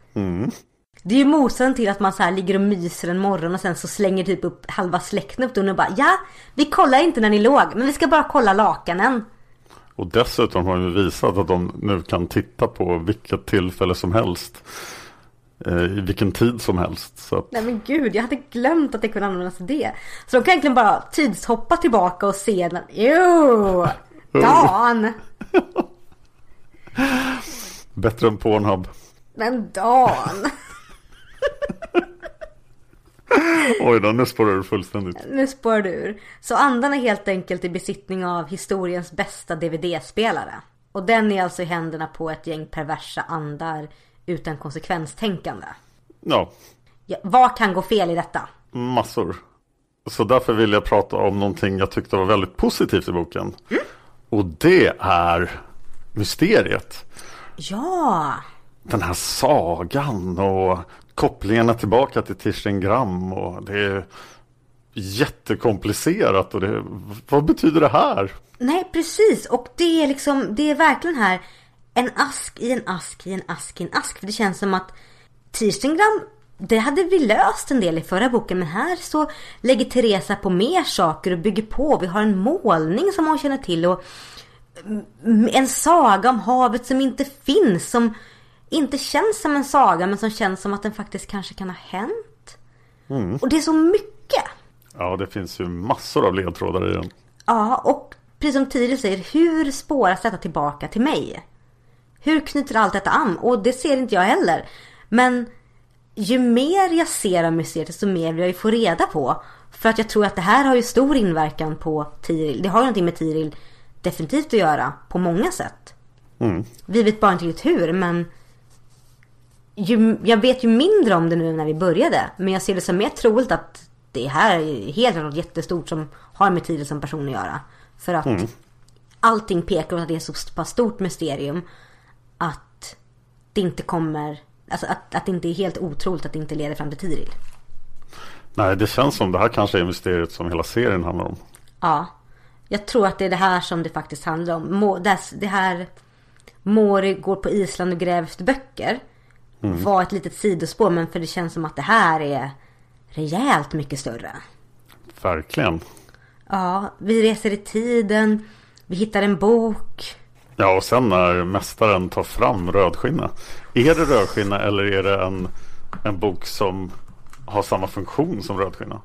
Speaker 2: Det är ju motsatsen till att man så här ligger och myser en morgon och sen så slänger typ upp halva släkten upp dörren och bara, ja, vi kollar inte när ni låg, men vi ska bara kolla lakanen.
Speaker 1: Och dessutom har de visat att de nu kan titta på vilket tillfälle som helst. Eh, I vilken tid som helst. Så att,
Speaker 2: Nej men gud, jag hade glömt att det kunde användas till det. Så de kan egentligen bara tidshoppa tillbaka och se den. Jo! Dan!
Speaker 1: bättre än Pornhub.
Speaker 2: Men Dan!
Speaker 1: Oj då, nu spårar du fullständigt.
Speaker 2: Nu spår du ur. Så andan är helt enkelt i besittning av historiens bästa DVD-spelare. Och den är alltså i händerna på ett gäng perversa andar utan konsekvenstänkande.
Speaker 1: Ja,
Speaker 2: Ja, vad kan gå fel i detta?
Speaker 1: massor. Så därför vill jag prata om någonting jag tyckte var väldigt positivt i boken. Och det är mysteriet.
Speaker 2: Ja!
Speaker 1: Den här sagan och kopplingarna tillbaka till Tirsten Gram. Och det är jättekomplicerat. Och det, vad betyder det här?
Speaker 2: Nej precis och det är liksom Det är verkligen här En ask i en ask i en ask i en ask. För det känns som att Tirstengram Det hade vi löst en del i förra boken Men här så lägger Teresa på mer saker och bygger på. Vi har en målning som hon känner till och mm, En saga om havet som inte finns Som inte känns som en saga Men som känns som att den faktiskt kanske kan ha hänt. Och det är så mycket.
Speaker 1: Ja, det finns ju massor av ledtrådar i den.
Speaker 2: Ja, och precis som Tiril säger, hur spåras detta tillbaka till mig? Hur knyter allt detta an? Och det ser inte jag heller. Men ju mer jag ser av museet, desto mer vill jag ju få reda på. För att jag tror att det här har ju stor inverkan på Tiril. Det har ju någonting med Tiril definitivt att göra på många sätt. Vi vet bara inte riktigt hur, men ju, jag vet ju mindre om det nu än när vi började. Men jag ser det som mer troligt att det här är helt något jättestort som har med Tiril som person att göra. För att allting pekar åt att det är så pass stort mysterium att det inte kommer, alltså att, att det inte är helt otroligt att det inte leder fram till Tiril.
Speaker 1: Nej, det känns som det här kanske är mysteriet som hela serien handlar om.
Speaker 2: Ja. Jag tror att det är det här som det faktiskt handlar om. Må, det, här Mori går på Island och gräver efter böcker. Var ett litet sidospår men för det känns som att det här är rejält mycket större.
Speaker 1: Verkligen.
Speaker 2: Ja, vi reser i tiden. Vi hittar en bok.
Speaker 1: Ja, och sen när mästaren tar fram rödskinna. Är det rödskinna eller är det en, en bok som har samma funktion som rödskinna?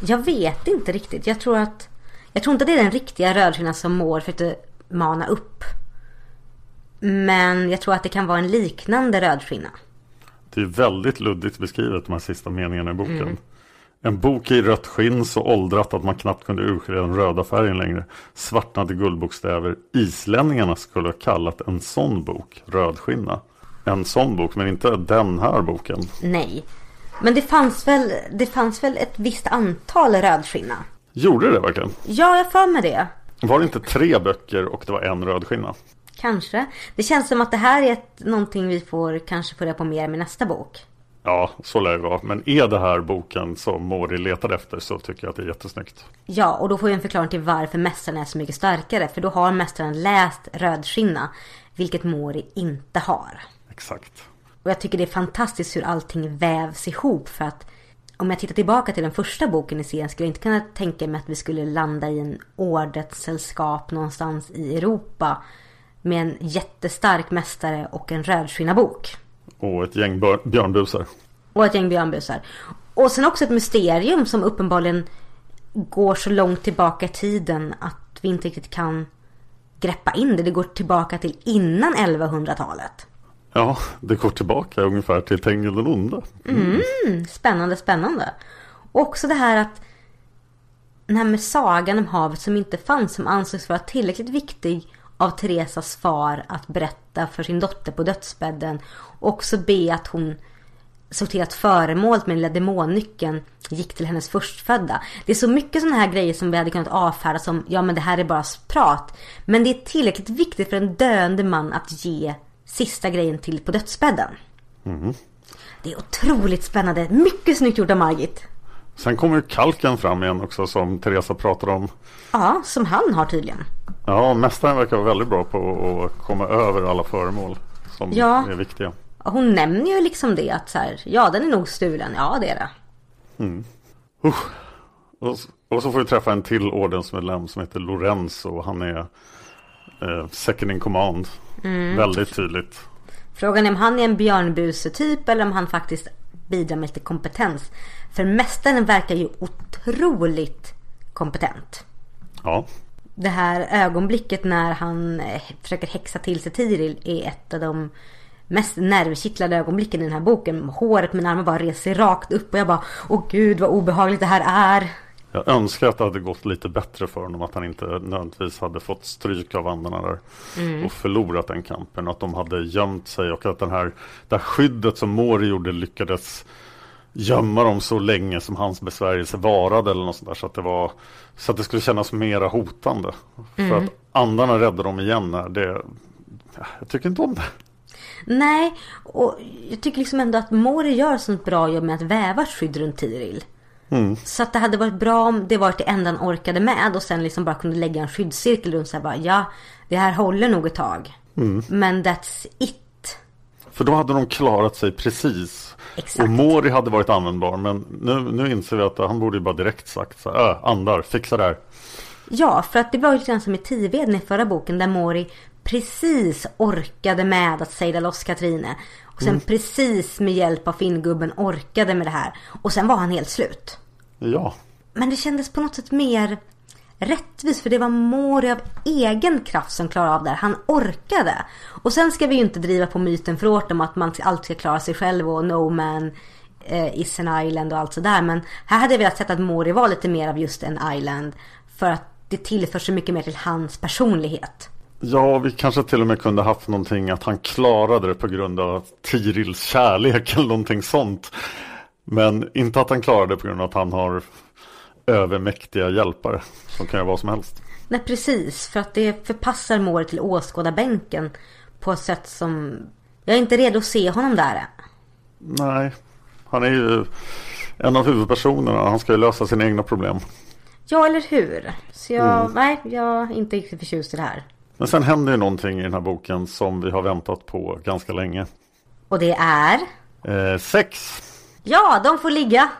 Speaker 2: Jag vet inte riktigt. Jag tror att Jag tror inte det är den riktiga rödskinnan som Moore försökte mana upp. Men jag tror att det kan vara en liknande rödskinna.
Speaker 1: Det är väldigt luddigt beskrivet de här sista meningarna i boken. En bok i rött skinn så åldrat att man knappt kunde urskilja den röda färgen längre. Svartnade guldbokstäver. Islänningarna skulle ha kallat en sån bok rödskinna. En sån bok, men inte den här boken.
Speaker 2: Nej. Men det fanns väl, det fanns väl ett visst antal rödskinna?
Speaker 1: Gjorde det verkligen?
Speaker 2: Ja, jag för mig det.
Speaker 1: Var det inte tre böcker och det var en rödskinna?
Speaker 2: Kanske. Det känns som att det här är ett, någonting vi får kanske få reda på mer med nästa bok.
Speaker 1: Ja, så lär det vara. Men är det här boken som Mori letade efter så tycker jag att det är jättesnyggt.
Speaker 2: Ja, och då får vi en förklaring till varför mästaren är så mycket starkare. För då har mästaren läst rödskinna, vilket Mori inte har.
Speaker 1: Exakt.
Speaker 2: Och jag tycker det är fantastiskt hur allting vävs ihop för att om jag tittar tillbaka till den första boken i serien skulle jag inte kunna tänka mig att vi skulle landa i en ordenssällskap någonstans i Europa med en jättestark mästare och en rödskinnabok.
Speaker 1: Och ett gäng björnbusar.
Speaker 2: Och ett gäng björnbusar. Och sen också ett mysterium som uppenbarligen går så långt tillbaka i tiden att vi inte riktigt kan greppa in det. Det går tillbaka till innan 1100-talet.
Speaker 1: Ja, det går tillbaka ungefär till Tengil den onde.
Speaker 2: Mm, spännande, spännande. Och också det här att den här med sagan om havet som inte fanns som ansågs vara tillräckligt viktig av Teresas far att berätta för sin dotter på dödsbädden. Och också be att hon att föremålet med den lilla demonnyckeln gick till hennes förstfödda. Det är så mycket sådana här grejer som vi hade kunnat avfärda som ja men det här är bara prat. Men det är tillräckligt viktigt för en döende man att ge sista grejen till på dödsbädden. Det är otroligt spännande. Mycket snyggt gjort av Margit.
Speaker 1: Sen kommer ju kalken fram igen också som Teresa pratar om.
Speaker 2: Ja, som han har tydligen.
Speaker 1: Ja, mästaren verkar vara väldigt bra på att komma över alla föremål som
Speaker 2: Ja.
Speaker 1: är viktiga.
Speaker 2: Och Hon nämner ju liksom det att så här, ja den är nog stulen. Ja det är det.
Speaker 1: Usch. Och, och så får vi träffa en till ordensmedlem som heter Lorenzo. Han är eh, second in command.
Speaker 2: Mm.
Speaker 1: Väldigt tydligt.
Speaker 2: Frågan är om han är en björnbuse-typ eller om han faktiskt bidrar med lite kompetens. För mästaren verkar ju otroligt kompetent.
Speaker 1: Ja,
Speaker 2: Det här ögonblicket när han eh, försöker häxa till sig Tiril är ett av de mest nervkittlade ögonblicken i den här boken. Håret med armarna bara reser rakt upp och jag bara Åh gud vad obehagligt det här är.
Speaker 1: jag önskar att det hade gått lite bättre för honom. Att han inte nödvändigtvis hade fått stryk av andarna där. Och förlorat den kampen. Att de hade gömt sig och att den här, det här skyddet som Mori gjorde lyckades gömma dem så länge som hans besvärjelse varade eller något sånt där. Så att det var så att det skulle kännas mera hotande. För att andarna räddade dem igen. När det, ja, jag tycker inte om det.
Speaker 2: Nej, och jag tycker liksom ändå att Mori gör sånt bra jobb med att väva ett skydd runt Tiril. Så att det hade varit bra om det var det enda han orkade med och sen liksom bara kunde lägga en skyddscirkel runt sig. Bara, ja, det här håller nog ett tag. Men that's it.
Speaker 1: För då hade de klarat sig precis.
Speaker 2: Exakt.
Speaker 1: Och Mori hade varit användbar. Men nu, nu inser vi att han borde ju bara direkt sagt så här, äh, andar, fixa det här.
Speaker 2: Ja, för att det var ju lite grann som i Tiveden i förra boken där Mori precis orkade med att sejla loss Katrine. Och sen precis med hjälp av Finngubben orkade med det här. Och sen var han helt slut.
Speaker 1: Ja,
Speaker 2: Men det kändes på något sätt mer rättvist för det var Mori av egen kraft som klarade av det. Han orkade. Och sen ska vi ju inte driva på myten för hårt om att man alltid ska klara sig själv och no man eh, is an island och allt sådär. Men här hade jag velat sett att Mori var lite mer av just en island. För att det tillför så mycket mer till hans personlighet.
Speaker 1: ja, vi kanske till och med kunde haft någonting att han klarade det på grund av Tirils kärlek eller någonting sånt. Men inte att han klarade det på grund av att han har övermäktiga hjälpare som kan göra vad som helst.
Speaker 2: Nej precis, för att det förpassar Mori till åskådarbänken på ett sätt som... Jag är inte redo att se honom där.
Speaker 1: Nej, han är ju en av huvudpersonerna. Han ska ju lösa sina egna problem.
Speaker 2: Ja, eller hur? Så jag, nej, jag är inte riktigt förtjust i det här.
Speaker 1: Men sen händer ju någonting i den här boken som vi har väntat på ganska länge.
Speaker 2: Och det är...
Speaker 1: Eh, sex.
Speaker 2: Ja, de får ligga.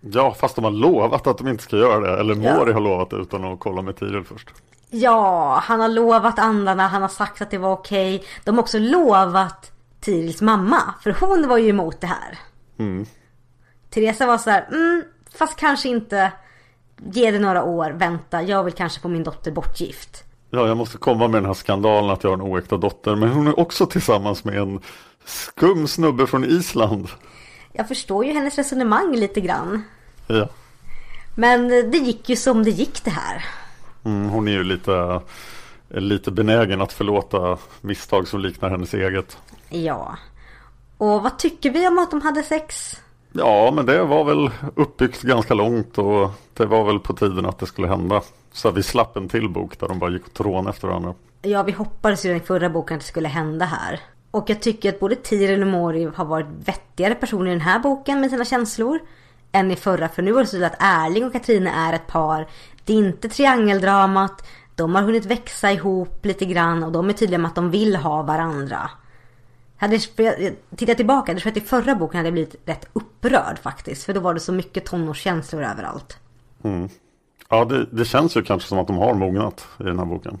Speaker 1: Ja, fast de har lovat att de inte ska göra det. Eller
Speaker 2: Ja.
Speaker 1: Mori har lovat det utan att kolla med Tiril först.
Speaker 2: Ja, han har lovat andarna, han har sagt att det var okej. De har också lovat Tirils mamma, för hon var ju emot det här. Teresa var så här, mm, fast kanske inte. Ge det några år, vänta, jag vill kanske få min dotter bortgift.
Speaker 1: Ja, jag måste komma med den här skandalen att jag har en oäkta dotter. Men hon är också tillsammans med en skum snubbe från Island.
Speaker 2: Jag förstår ju hennes resonemang lite grann.
Speaker 1: Ja.
Speaker 2: Men det gick ju som det gick det här.
Speaker 1: Mm, hon är ju lite, lite benägen att förlåta misstag som liknar hennes eget.
Speaker 2: Ja. Och vad tycker vi om att de hade sex?
Speaker 1: Ja, men det var väl uppbyggt ganska långt och det var väl på tiden att det skulle hända. Så vi slapp en till bok där de bara gick och trån efter varandra.
Speaker 2: Ja, vi hoppades ju i den förra boken att det skulle hända här. Och jag tycker att både Tiril och Mori har varit vettigare personer i den här boken med sina känslor. Än i förra, för nu var det så att Erling och Katrine är ett par. Det är inte triangeldramat. De har hunnit växa ihop lite grann och de är tydliga med att de vill ha varandra. Hade, jag, tittat tillbaka, jag tror att i förra boken hade jag blivit rätt upprörd faktiskt. För då var det så mycket tonårskänslor överallt.
Speaker 1: Mm. Ja, det, det känns ju kanske som att de har mognat i den här boken.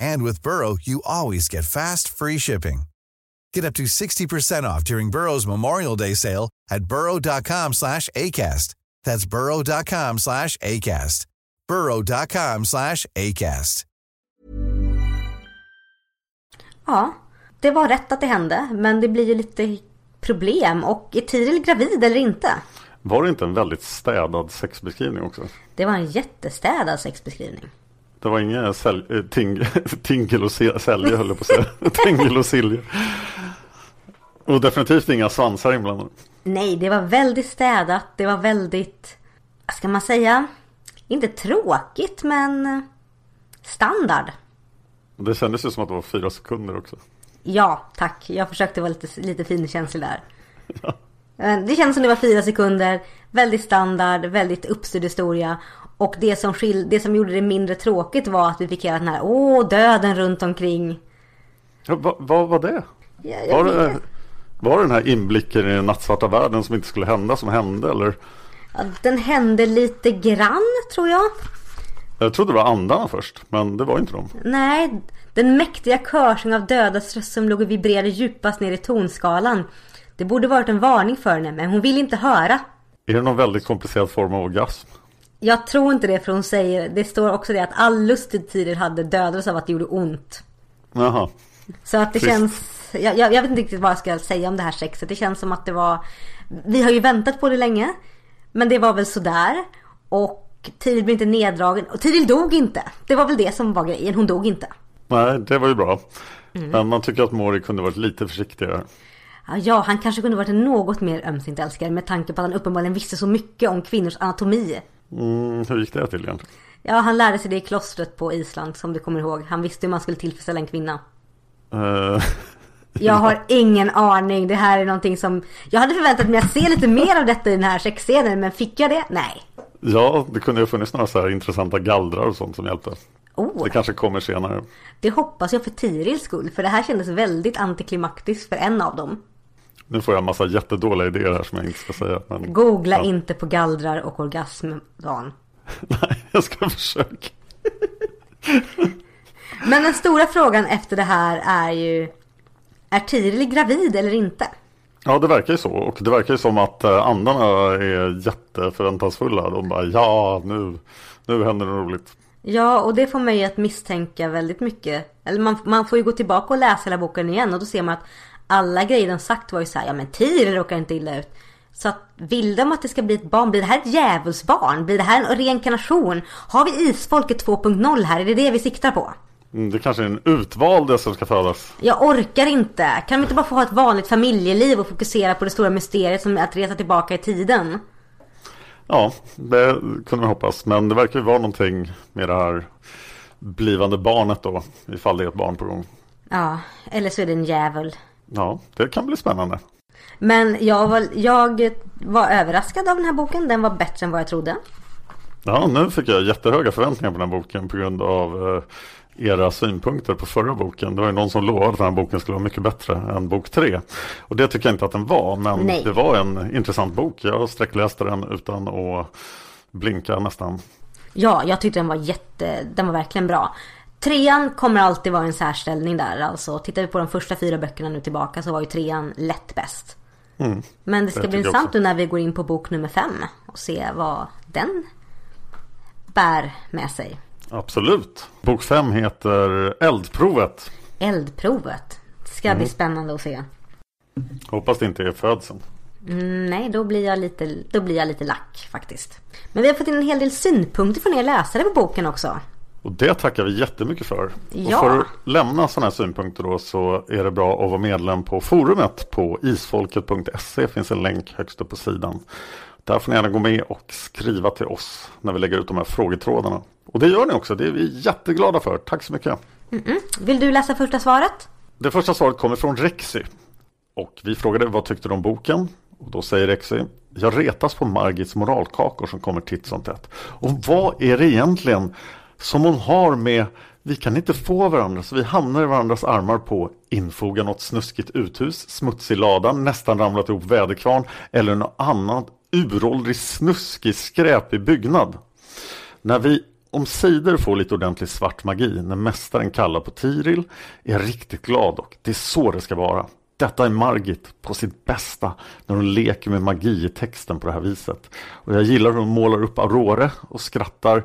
Speaker 3: And with Burrow, you always get fast, free shipping. Get up to 60% off during Burrow's Memorial Day sale at burrow.com slash ACAST. That's burrow.com slash ACAST. burrow.com slash ACAST.
Speaker 2: Ja, det var rätt att det hände. Men det blir ju lite problem. Och är Tiril gravid eller inte?
Speaker 1: Var det inte en väldigt städad sexbeskrivning också?
Speaker 2: Det var en jättestädad sexbeskrivning.
Speaker 1: Det var inga sälj, äh, ting, tingel och se, sälje höll jag på att säga. tingel och silje. Och definitivt inga svansar inblandade.
Speaker 2: Nej, det var väldigt städat. Det var väldigt, vad ska man säga? Inte tråkigt, men standard.
Speaker 1: Det kändes ju som att det var fyra sekunder också.
Speaker 2: Ja, tack. Jag försökte vara lite, lite finkänslig där. Ja. Det känns som det var fyra sekunder. Väldigt standard, väldigt uppstyrd historia. Och det som, skil, det som gjorde det mindre tråkigt var att vi fick hela den här åh, döden runt omkring.
Speaker 1: Ja, vad, vad var det? Ja, var, det var det den här inblicken i den nattsvarta världen som inte skulle hända som hände eller?
Speaker 2: Ja, den hände lite grann tror jag.
Speaker 1: Jag trodde det var andarna först, men det var inte de.
Speaker 2: Nej, den mäktiga körsång av dödas röst som låg och vibrerade djupast ner i tonskalan. Det borde varit en varning för henne, men hon vill inte höra.
Speaker 1: Är det någon väldigt komplicerad form av orgasm?
Speaker 2: Jag tror inte det för hon säger, det står också det att all lust i tider hade dödats av att det gjorde ont.
Speaker 1: Jaha.
Speaker 2: Så att det Trist. känns, jag, jag, vet inte riktigt vad jag ska säga om det här sexet. Det känns som att det var, vi har ju väntat på det länge. Men det var väl sådär. Och Tiril blev inte neddragen. Och Tiril dog inte. Det var väl det som var grejen, hon dog inte.
Speaker 1: Nej, det var ju bra. Mm. Men man tycker att Mori kunde varit lite försiktigare.
Speaker 2: Ja, han kanske kunde varit en något mer ömsint älskare med tanke på att han uppenbarligen visste så mycket om kvinnors anatomi.
Speaker 1: Mm, hur gick det till egentligen?
Speaker 2: Ja, han lärde sig det i klostret på Island som du kommer ihåg. Han visste hur man skulle tillfredsställa en kvinna. Uh, jag har ingen aning. Det här är någonting som... Jag hade förväntat mig att se lite mer av detta i den här sexscenen, men fick jag det? Nej.
Speaker 1: Ja, det kunde ju funnits några så här intressanta gallrar och sånt som hjälpte. Oh. Det kanske kommer senare.
Speaker 2: Det hoppas jag för Tirils skull, för det här kändes väldigt antiklimaktiskt för en av dem.
Speaker 1: Nu får jag en massa jättedåliga idéer här som jag inte ska säga. Men,
Speaker 2: Googla ja. inte på gallrar och orgasm, Dan.
Speaker 1: Nej, jag ska försöka.
Speaker 2: men den stora frågan efter det här är ju Är Tiril gravid eller inte?
Speaker 1: Ja, det verkar ju så. Och det verkar ju som att eh, andarna är jätteförväntansfulla. De bara ja, nu, nu händer det roligt.
Speaker 2: Ja, och det får mig att misstänka väldigt mycket. Eller man, man får ju gå tillbaka och läsa hela boken igen och då ser man att alla grejer de sagt var ju så här, ja men Tiril råkar inte illa ut. Så att vill de att det ska bli ett barn, blir det här ett djävulsbarn? Blir det här en reinkarnation? Har vi isfolket 2.0 här? Är det det vi siktar på?
Speaker 1: Mm, Det kanske är en utvalde som ska födas.
Speaker 2: Jag orkar inte. Kan de inte bara få ha ett vanligt familjeliv och fokusera på det stora mysteriet som är att resa tillbaka i tiden?
Speaker 1: Ja, det kunde man hoppas. Men det verkar ju vara någonting med det här blivande barnet då. Ifall det är ett barn på gång.
Speaker 2: Ja, eller så är det en djävul.
Speaker 1: Ja, det kan bli spännande.
Speaker 2: Men jag var, jag var överraskad av den här boken. Den var bättre än vad jag trodde.
Speaker 1: Ja, nu fick jag jättehöga förväntningar på den här boken på grund av eh, era synpunkter på förra boken. Det var ju någon som lovade att den här boken skulle vara mycket bättre än bok tre. Och det tycker jag inte att den var, men
Speaker 2: Nej.
Speaker 1: det var en intressant bok. Jag sträckläste den utan att blinka nästan.
Speaker 2: Ja, jag tyckte den var jätte, den var verkligen bra. Trean kommer alltid vara en särställning där. Alltså tittar vi på de första fyra böckerna nu tillbaka så var ju trean lätt bäst.
Speaker 1: Mm.
Speaker 2: Men det ska bli intressant nu när vi går in på bok nummer fem och se vad den bär med sig.
Speaker 1: Absolut. Bok fem heter Eldprovet.
Speaker 2: Eldprovet. Det ska bli spännande att se.
Speaker 1: Hoppas det inte är födseln.
Speaker 2: Mm, nej, då blir, jag lite, då blir jag lite lack faktiskt. Men vi har fått in en hel del synpunkter från er läsare på boken också.
Speaker 1: Och det tackar vi jättemycket för.
Speaker 2: Ja.
Speaker 1: Och för att lämna sådana här synpunkter då så är det bra att vara medlem på forumet på isfolket.se. finns en länk högst upp på sidan. Där får ni gärna gå med och skriva till oss när vi lägger ut de här frågetrådarna. Och det gör ni också, det är vi jätteglada för. Tack så mycket.
Speaker 2: Vill du läsa första svaret?
Speaker 1: Det första svaret kommer från Rexy. Och vi frågade vad tyckte du om boken? Och då säger Rexy. Jag retas på Margits moralkakor som kommer titt som tätt. Och vad är det egentligen som hon har med vi kan inte få varandra så vi hamnar i varandras armar på infoga något snuskigt uthus, smutsig lada, nästan ramlat ihop väderkvarn eller något annat uråldrig snuskig skräpig byggnad. När vi om sidor får lite ordentlig svart magi när mästaren kallar på Tiril är jag riktigt glad och det är så det ska vara. Detta är Margit på sitt bästa när hon leker med magi i texten på det här viset. Och jag gillar hur hon målar upp Aurore och skrattar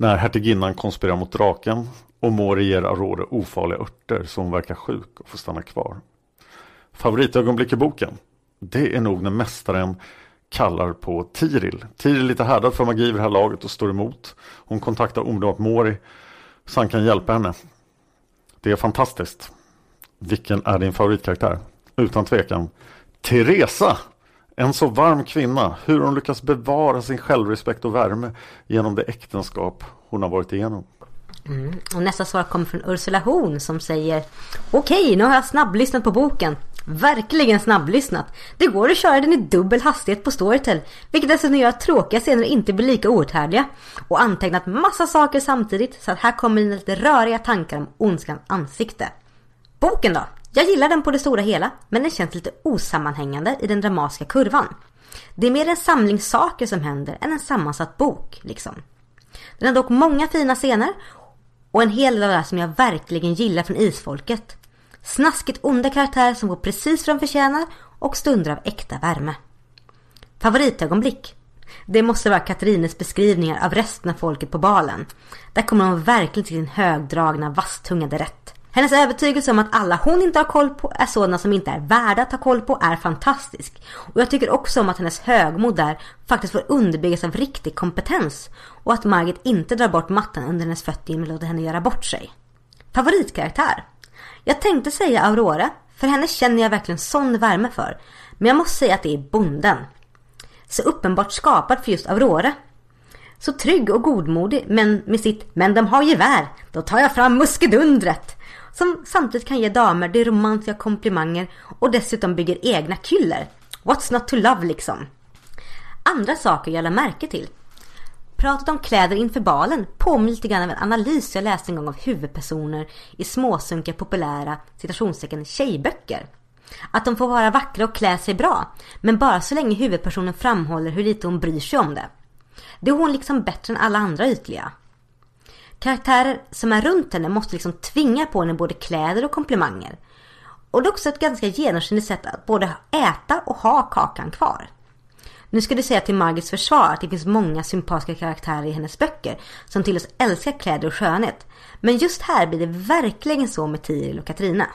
Speaker 1: när hertiginnan konspirerar mot draken och Mori ger Aurore ofarliga örter så hon verkar sjuk och får stanna kvar. Favoritögonblick i boken? Det är nog när mästaren kallar på Tiril. Tiril är lite härdad för magi vid det här laget och står emot. Hon kontaktar omedelbart Mori så han kan hjälpa henne. Det är fantastiskt. Vilken är din favoritkaraktär? Utan tvekan. Teresa! En så varm kvinna. Hur hon lyckas bevara sin självrespekt och värme genom det äktenskap hon har varit igenom. Mm.
Speaker 2: Och nästa svar kommer från Ursula Horn som säger Okej, nu har jag snabblyssnat på boken. Verkligen snabblyssnat. Det går att köra den i dubbel hastighet på Storytel. Vilket dessutom gör att tråkiga scener inte blir lika outhärdliga. Och antecknat massa saker samtidigt så att här kommer lite röriga tankar om ondskans ansikte. Boken då? Jag gillar den på det stora hela, men den känns lite osammanhängande i den dramatiska kurvan. Det är mer en samling saker som händer än en sammansatt bok, liksom. Den har dock många fina scener och en hel del av det här som jag verkligen gillar från isfolket. Snaskigt onda karaktärer som går precis vad de förtjänar och stunder av äkta värme. Favoritögonblick? Det måste vara Katarines beskrivningar av resten av folket på balen. Där kommer hon verkligen till sin högdragna, vasstungade rätt. Hennes övertygelse om att alla hon inte har koll på är sådana som inte är värda att ha koll på är fantastisk. Och jag tycker också om att hennes högmod där faktiskt får underbyggas av riktig kompetens. Och att Margit inte drar bort mattan under hennes fötter genom att låta henne göra bort sig. Favoritkaraktär? Jag tänkte säga Aurora, för henne känner jag verkligen sån värme för. Men jag måste säga att det är bonden. Så uppenbart skapad för just Aurora. Så trygg och godmodig, men med sitt “men de har gevär, då tar jag fram muskedundret” som samtidigt kan ge damer de romantiska komplimanger och dessutom bygger egna kyller. What's not to love liksom? Andra saker jag lade märke till. Pratet om kläder inför balen påminner lite grann av en analys jag läste en gång av huvudpersoner i småsunkiga populära citationstecken tjejböcker. Att de får vara vackra och klä sig bra, men bara så länge huvudpersonen framhåller hur lite hon bryr sig om det. Det är hon liksom bättre än alla andra ytliga. Karaktärer som är runt henne måste liksom tvinga på henne både kläder och komplimanger. Och det är också ett ganska genomskinligt sätt att både äta och ha kakan kvar. Nu ska du säga till Margits försvar att det finns många sympatiska karaktärer i hennes böcker som till oss älskar kläder och skönhet. Men just här blir det verkligen så med Tiril och Katrina.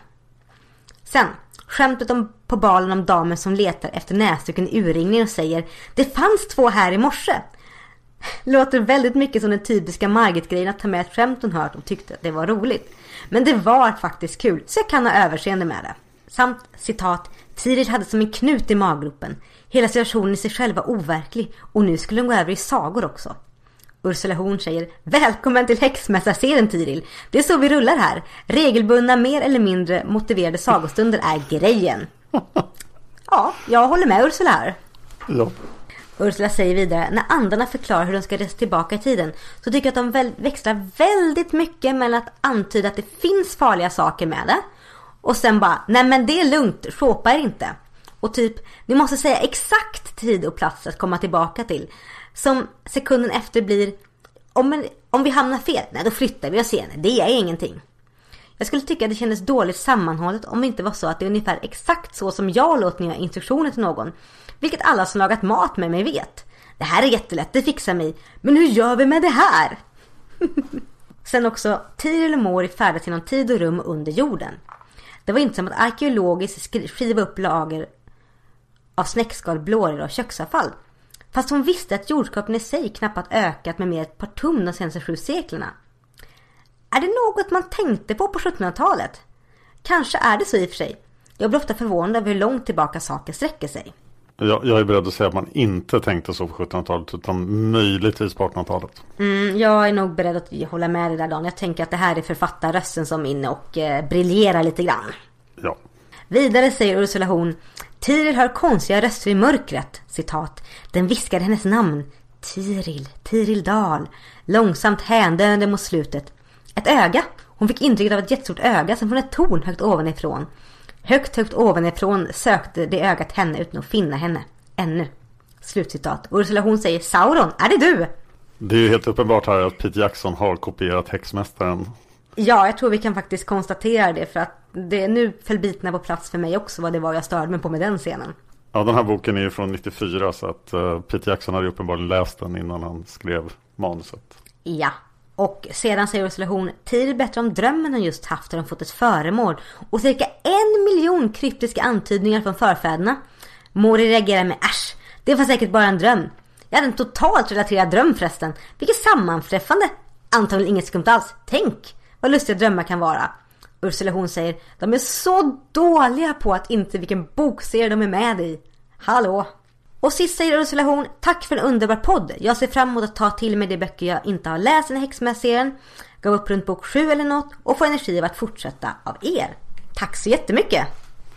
Speaker 2: Sen, skämtet om på balen om damen som letar efter näsduken i urringningen och säger Det fanns två här i morse. Låter väldigt mycket som den typiska Margit-grejen att ta med ett skämt hon hört och tyckte att det var roligt. Men det var faktiskt kul, så jag kan ha överseende med det. Samt citat Tiril hade som en knut i maggropen. Hela situationen i sig själv var overklig och nu skulle hon gå över i sagor också. Ursula Horn säger Välkommen till häxmästarserien Tiril. Det är så vi rullar här. Regelbundna mer eller mindre motiverade sagostunder är grejen. Ja, jag håller med Ursula här.
Speaker 1: Ja.
Speaker 2: Ursula säger vidare, när andarna förklarar hur de ska resa tillbaka i tiden så tycker jag att de väl växlar väldigt mycket mellan att antyda att det finns farliga saker med det och sen bara, nej men det är lugnt, såpa er inte. Och typ, ni måste säga exakt tid och plats att komma tillbaka till. Som sekunden efter blir, om, om vi hamnar fel, nej då flyttar vi oss igen, det är ingenting. Jag skulle tycka att det kändes dåligt sammanhållet om det inte var så att det är ungefär exakt så som jag låter när jag instruktioner till någon. Vilket alla som lagat mat med mig vet. Det här är jättelätt, det fixar mig. Men hur gör vi med det här? Sen också, Tiril och Mori färdas genom tid och rum under jorden. Det var inte som att arkeologiskt skiva upp lager av snäckskal, blåror och köksavfall. Fast hon visste att jordskapen i sig knappt ökat med mer ett par tum de senaste sju seklerna. Är det något man tänkte på på 1700-talet? Kanske är det så i och för sig. Jag blir ofta förvånad över hur långt tillbaka saker sträcker sig.
Speaker 1: Jag, jag är beredd att säga att man inte tänkte så på 1700-talet utan möjligtvis på 1800-talet.
Speaker 2: Mm, jag är nog beredd att hålla med dig där Dan. Jag tänker att det här är författarrösten som är inne och eh, briljerar lite grann.
Speaker 1: Ja.
Speaker 2: Vidare säger Ursula Horn Tiril hör konstiga röster i mörkret. Citat. Den viskade hennes namn. Tiril, Tiril Dahl. Långsamt händöende mot slutet. Ett öga. Hon fick intrycket av ett jättestort öga som från ett torn högt ovanifrån. Högt, högt ovanifrån sökte det ögat henne utan att finna henne. Ännu. Slutcitat. Ursula hon säger Sauron, är det du?
Speaker 1: Det är ju helt uppenbart här att Pete Jackson har kopierat Häxmästaren.
Speaker 2: Ja, jag tror vi kan faktiskt konstatera det för att det nu föll bitarna på plats för mig också vad det var jag störde mig på med den scenen.
Speaker 1: Ja, den här boken är ju från 94 så att uh, Pete Jackson hade uppenbarligen läst den innan han skrev manuset.
Speaker 2: Ja, och sedan säger Ursula Horn, tid bättre om drömmen hon just haft där hon fått ett föremål och cirka en miljon kryptiska antydningar från förfäderna. Mori reagerar med äsch, det var säkert bara en dröm. Jag hade en totalt relaterad dröm förresten. Vilket sammanträffande. Antagligen inget skumt alls. Tänk vad lustiga drömmar kan vara. Ursula Horn säger, de är så dåliga på att inte vilken bokserie de är med i. Hallå! Och sist säger Ursula Horn, tack för en underbar podd. Jag ser fram emot att ta till mig de böcker jag inte har läst i häxmässerien. Gav upp runt bok sju eller något och få energi av att fortsätta av er. Tack så jättemycket!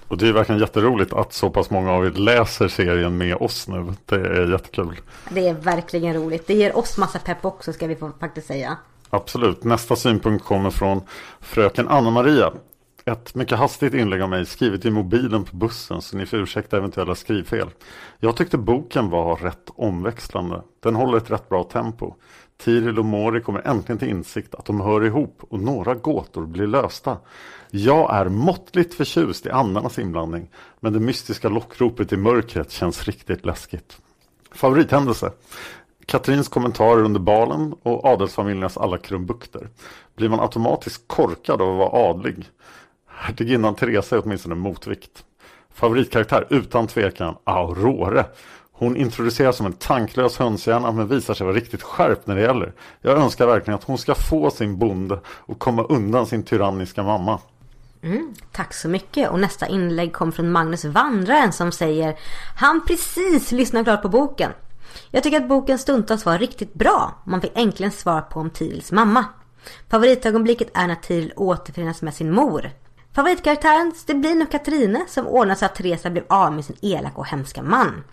Speaker 1: Och det är verkligen jätteroligt att så pass många av er läser serien med oss nu. Det är jättekul.
Speaker 2: Det är verkligen roligt. Det ger oss massa pepp också ska vi faktiskt säga.
Speaker 1: Absolut. Nästa synpunkt kommer från fröken Anna-Maria. Ett mycket hastigt inlägg av mig skrivet i mobilen på bussen så ni får ursäkta eventuella skrivfel. Jag tyckte boken var rätt omväxlande. Den håller ett rätt bra tempo. Tiril och Mori kommer äntligen till insikt att de hör ihop och några gåtor blir lösta. Jag är måttligt förtjust i andarnas inblandning men det mystiska lockropet i mörkret känns riktigt läskigt. Favorithändelse? Katrins kommentarer under balen och adelsfamiljernas alla krumbukter. Blir man automatiskt korkad av att vara adlig? Hertiginnan Teresa är åtminstone en motvikt. Favoritkaraktär utan tvekan Aurore. Hon introduceras som en tanklös hönshjärna men visar sig vara riktigt skärpt när det gäller. Jag önskar verkligen att hon ska få sin bonde och komma undan sin tyranniska mamma.
Speaker 2: Mm, tack så mycket. Och nästa inlägg kom från Magnus Vandraren som säger Han precis lyssnat klart på boken. Jag tycker att boken stundtals var riktigt bra. Man fick äntligen svar på om Tirils mamma. Favoritögonblicket är när Tiril återförenas med sin mor. Favoritkaraktären det blir nog Katrine som ordnar så att Teresa blev av med sin elaka och hemska man.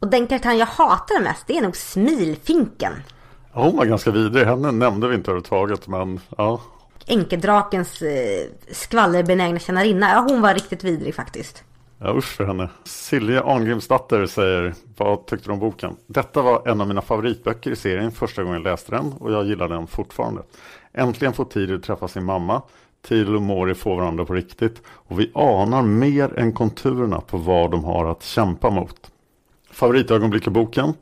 Speaker 2: Och den karaktären jag hatar mest det är nog Smilfinken.
Speaker 1: Ja, hon var ganska vidrig. Henne nämnde vi inte överhuvudtaget men ja.
Speaker 2: Enkedrakens eh, skvallerbenägna tjänarinna. Ja, hon var riktigt vidrig faktiskt.
Speaker 1: Ja usch för henne. Silja Arngrimsdatter säger, vad tyckte du om boken? Detta var en av mina favoritböcker i serien första gången jag läste den och jag gillar den fortfarande. Äntligen får Tiril träffa sin mamma. Tiril och Mori får varandra på riktigt och vi anar mer än konturerna på vad de har att kämpa mot. Favoritögonblick i boken?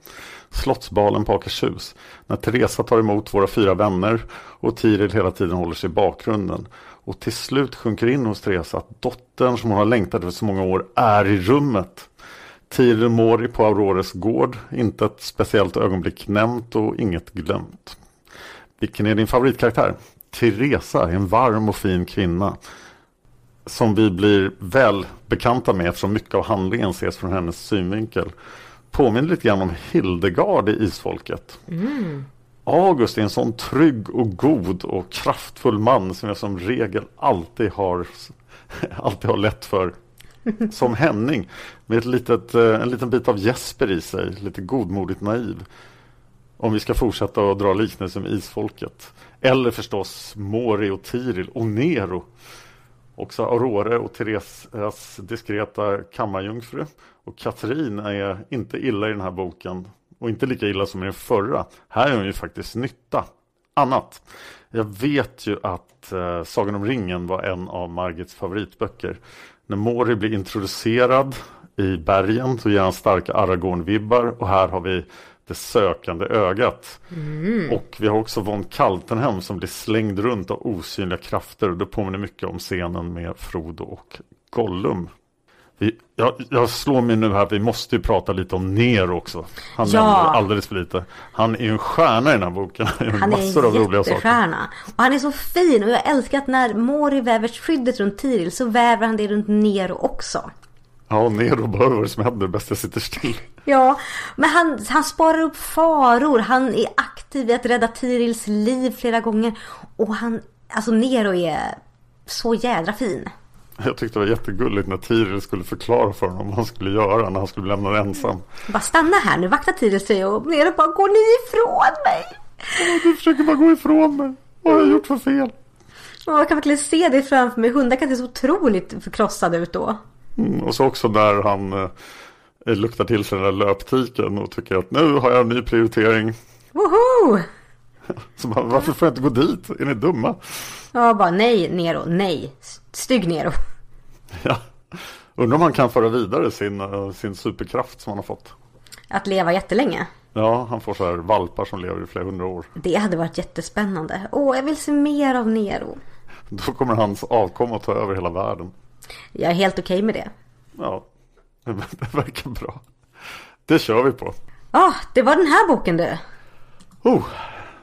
Speaker 1: Slottsbalen på Akershus. När Teresa tar emot våra fyra vänner och Tiril hela tiden håller sig i bakgrunden. Och till slut sjunker in hos Teresa att dottern som hon har längtat efter så många år är i rummet. Tiril och Mori på Aurores gård. Inte ett speciellt ögonblick nämnt och inget glömt. Vilken är din favoritkaraktär? Teresa är en varm och fin kvinna som vi blir väl bekanta med eftersom mycket av handlingen ses från hennes synvinkel. Påminner lite grann om Hildegard i Isfolket.
Speaker 2: Mm.
Speaker 1: August är en sån trygg och god och kraftfull man som jag som regel alltid har, alltid har lätt för. Som Henning med ett litet, eh, en liten bit av Jesper i sig, lite godmodigt naiv. Om vi ska fortsätta att dra liknelser med Isfolket. Eller förstås Mori och Tiril och Nero. Också Aurore och Theresas diskreta kammarjungfru. Och Katrin är inte illa i den här boken. Och inte lika illa som i den förra. Här är hon ju faktiskt nytta. Annat. Jag vet ju att eh, Sagan om ringen var en av Margits favoritböcker. När Mori blir introducerad i bergen så ger han starka Aragorn-vibbar. Och här har vi det sökande ögat.
Speaker 2: Mm.
Speaker 1: Och vi har också von Kaltenhem som blir slängd runt av osynliga krafter. Och det påminner mycket om scenen med Frodo och Gollum. Vi, jag, jag slår mig nu här, vi måste ju prata lite om Nero också. Han
Speaker 2: Ja.
Speaker 1: nämner alldeles för lite. Han är ju en stjärna i den här boken. Han
Speaker 2: är
Speaker 1: massor av
Speaker 2: en
Speaker 1: roliga saker.
Speaker 2: jättestjärna. Och han är så fin och jag älskar att när Mori väver skyddet runt Tiril så väver han det runt Nero också.
Speaker 1: Ja, Nero bara vad som händer bäst jag sitter still.
Speaker 2: Ja, men han, han sparar upp faror. Han är aktiv i att rädda Tirils liv flera gånger. Och han, alltså Nero är så jädra fin.
Speaker 1: Jag tyckte det var jättegulligt när Tiril skulle förklara för honom vad han skulle göra när han skulle bli lämnad ensam.
Speaker 2: Bara stanna här nu, vakta Tiril sig och Nero bara går ni ifrån mig?
Speaker 1: Du försöker bara gå ifrån mig. Vad har jag gjort för fel?
Speaker 2: Och jag kan verkligen se det framför mig. Hundar kan se så otroligt förkrossade ut då.
Speaker 1: Mm, och så också där han eh, luktar till sig den där löptiken och tycker att nu har jag en ny prioritering.
Speaker 2: Woho!
Speaker 1: Så bara, varför får jag inte gå dit? Är ni dumma?
Speaker 2: Jag bara nej Nero, nej. Stygg Nero.
Speaker 1: Ja. Undrar om han kan föra vidare sin, eh, sin superkraft som han har fått.
Speaker 2: Att leva jättelänge.
Speaker 1: Ja, han får så här valpar som lever i flera hundra år.
Speaker 2: Det hade varit jättespännande. Åh, jag vill se mer av Nero.
Speaker 1: Då kommer hans avkomma att ta över hela världen.
Speaker 2: Jag är helt okej med det.
Speaker 1: Ja, det verkar bra. Det kör vi på.
Speaker 2: Ja, det var den här boken du.
Speaker 1: Oh,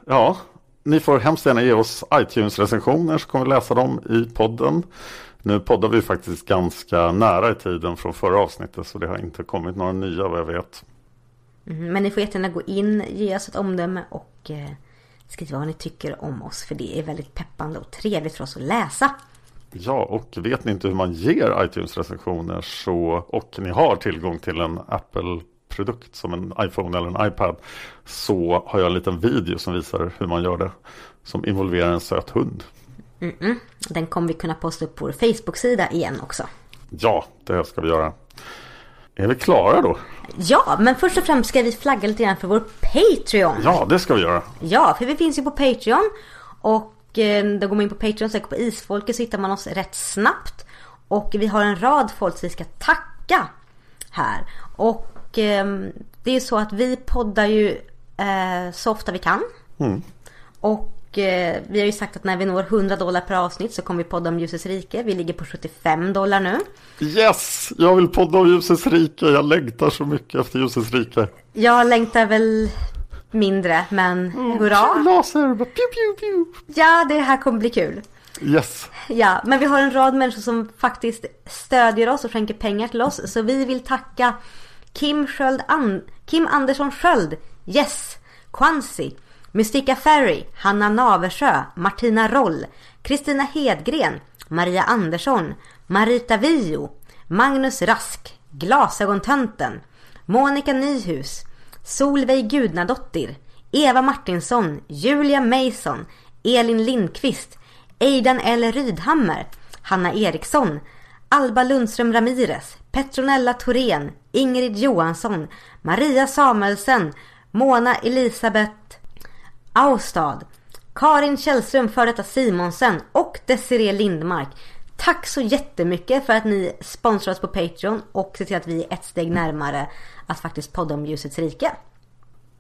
Speaker 1: ja, ni får hemskt gärna ge oss iTunes-recensioner så kommer vi läsa dem i podden. Nu poddar vi faktiskt ganska nära i tiden från förra avsnittet så det har inte kommit några nya vad jag vet.
Speaker 2: Mm, Men ni får jättegärna gå in, ge oss ett omdöme och eh, skriva vad ni tycker om oss. För det är väldigt peppande och trevligt för oss att läsa.
Speaker 1: Ja, och vet ni inte hur man ger iTunes-recensioner så, och ni har tillgång till en Apple-produkt som en iPhone eller en iPad så har jag en liten video som visar hur man gör det som involverar en söt hund.
Speaker 2: Mm-mm. Den kommer vi kunna posta upp på vår Facebook-sida igen också.
Speaker 1: Ja, det ska vi göra. Är vi klara då?
Speaker 2: Ja, men först och främst ska vi flagga lite grann för vår Patreon.
Speaker 1: Ja, det ska vi göra.
Speaker 2: Ja, för vi finns ju på Patreon. Och eh, då går man in på Patreon, söker på Isfolket så hittar man oss rätt snabbt. Och vi har en rad folk som vi ska tacka här. Och eh, det är så att vi poddar ju eh, så ofta vi kan.
Speaker 1: Mm.
Speaker 2: Och eh, vi har ju sagt att när vi når 100 dollar per avsnitt så kommer vi podda om Ljusets rike. Vi ligger på 75 dollar nu.
Speaker 1: Yes! Jag vill podda om ljusets rike. Jag längtar så mycket efter ljusets rike.
Speaker 2: Jag längtar väl mindre, men hurra!
Speaker 1: Laser! Pew, pew, pew.
Speaker 2: Ja, det här kommer bli kul.
Speaker 1: Yes!
Speaker 2: Ja, men vi har en rad människor som faktiskt stödjer oss och skänker pengar till oss. Så vi vill tacka Kim, Sköld An- Kim Andersson Sköld, Yes, Quancy, Mystika Ferry, Hanna Naversjö, Martina Roll, Kristina Hedgren, Maria Andersson, Marita Vio, Magnus Rask, Glasögontönten, Monica Nyhus, Solveig Gudnadottir, Eva Martinsson, Julia Mason, Elin Lindqvist, Eidan L. Rydhammer, Hanna Eriksson, Alba Lundström Ramirez, Petronella Thorén, Ingrid Johansson, Maria Samuelsen, Mona Elisabeth Austad, Karin Källström, för detta Simonsen och Desiree Lindmark. Tack så jättemycket för att ni sponsrar oss på Patreon och ser till att vi är ett steg närmare att faktiskt podda om ljusets rike.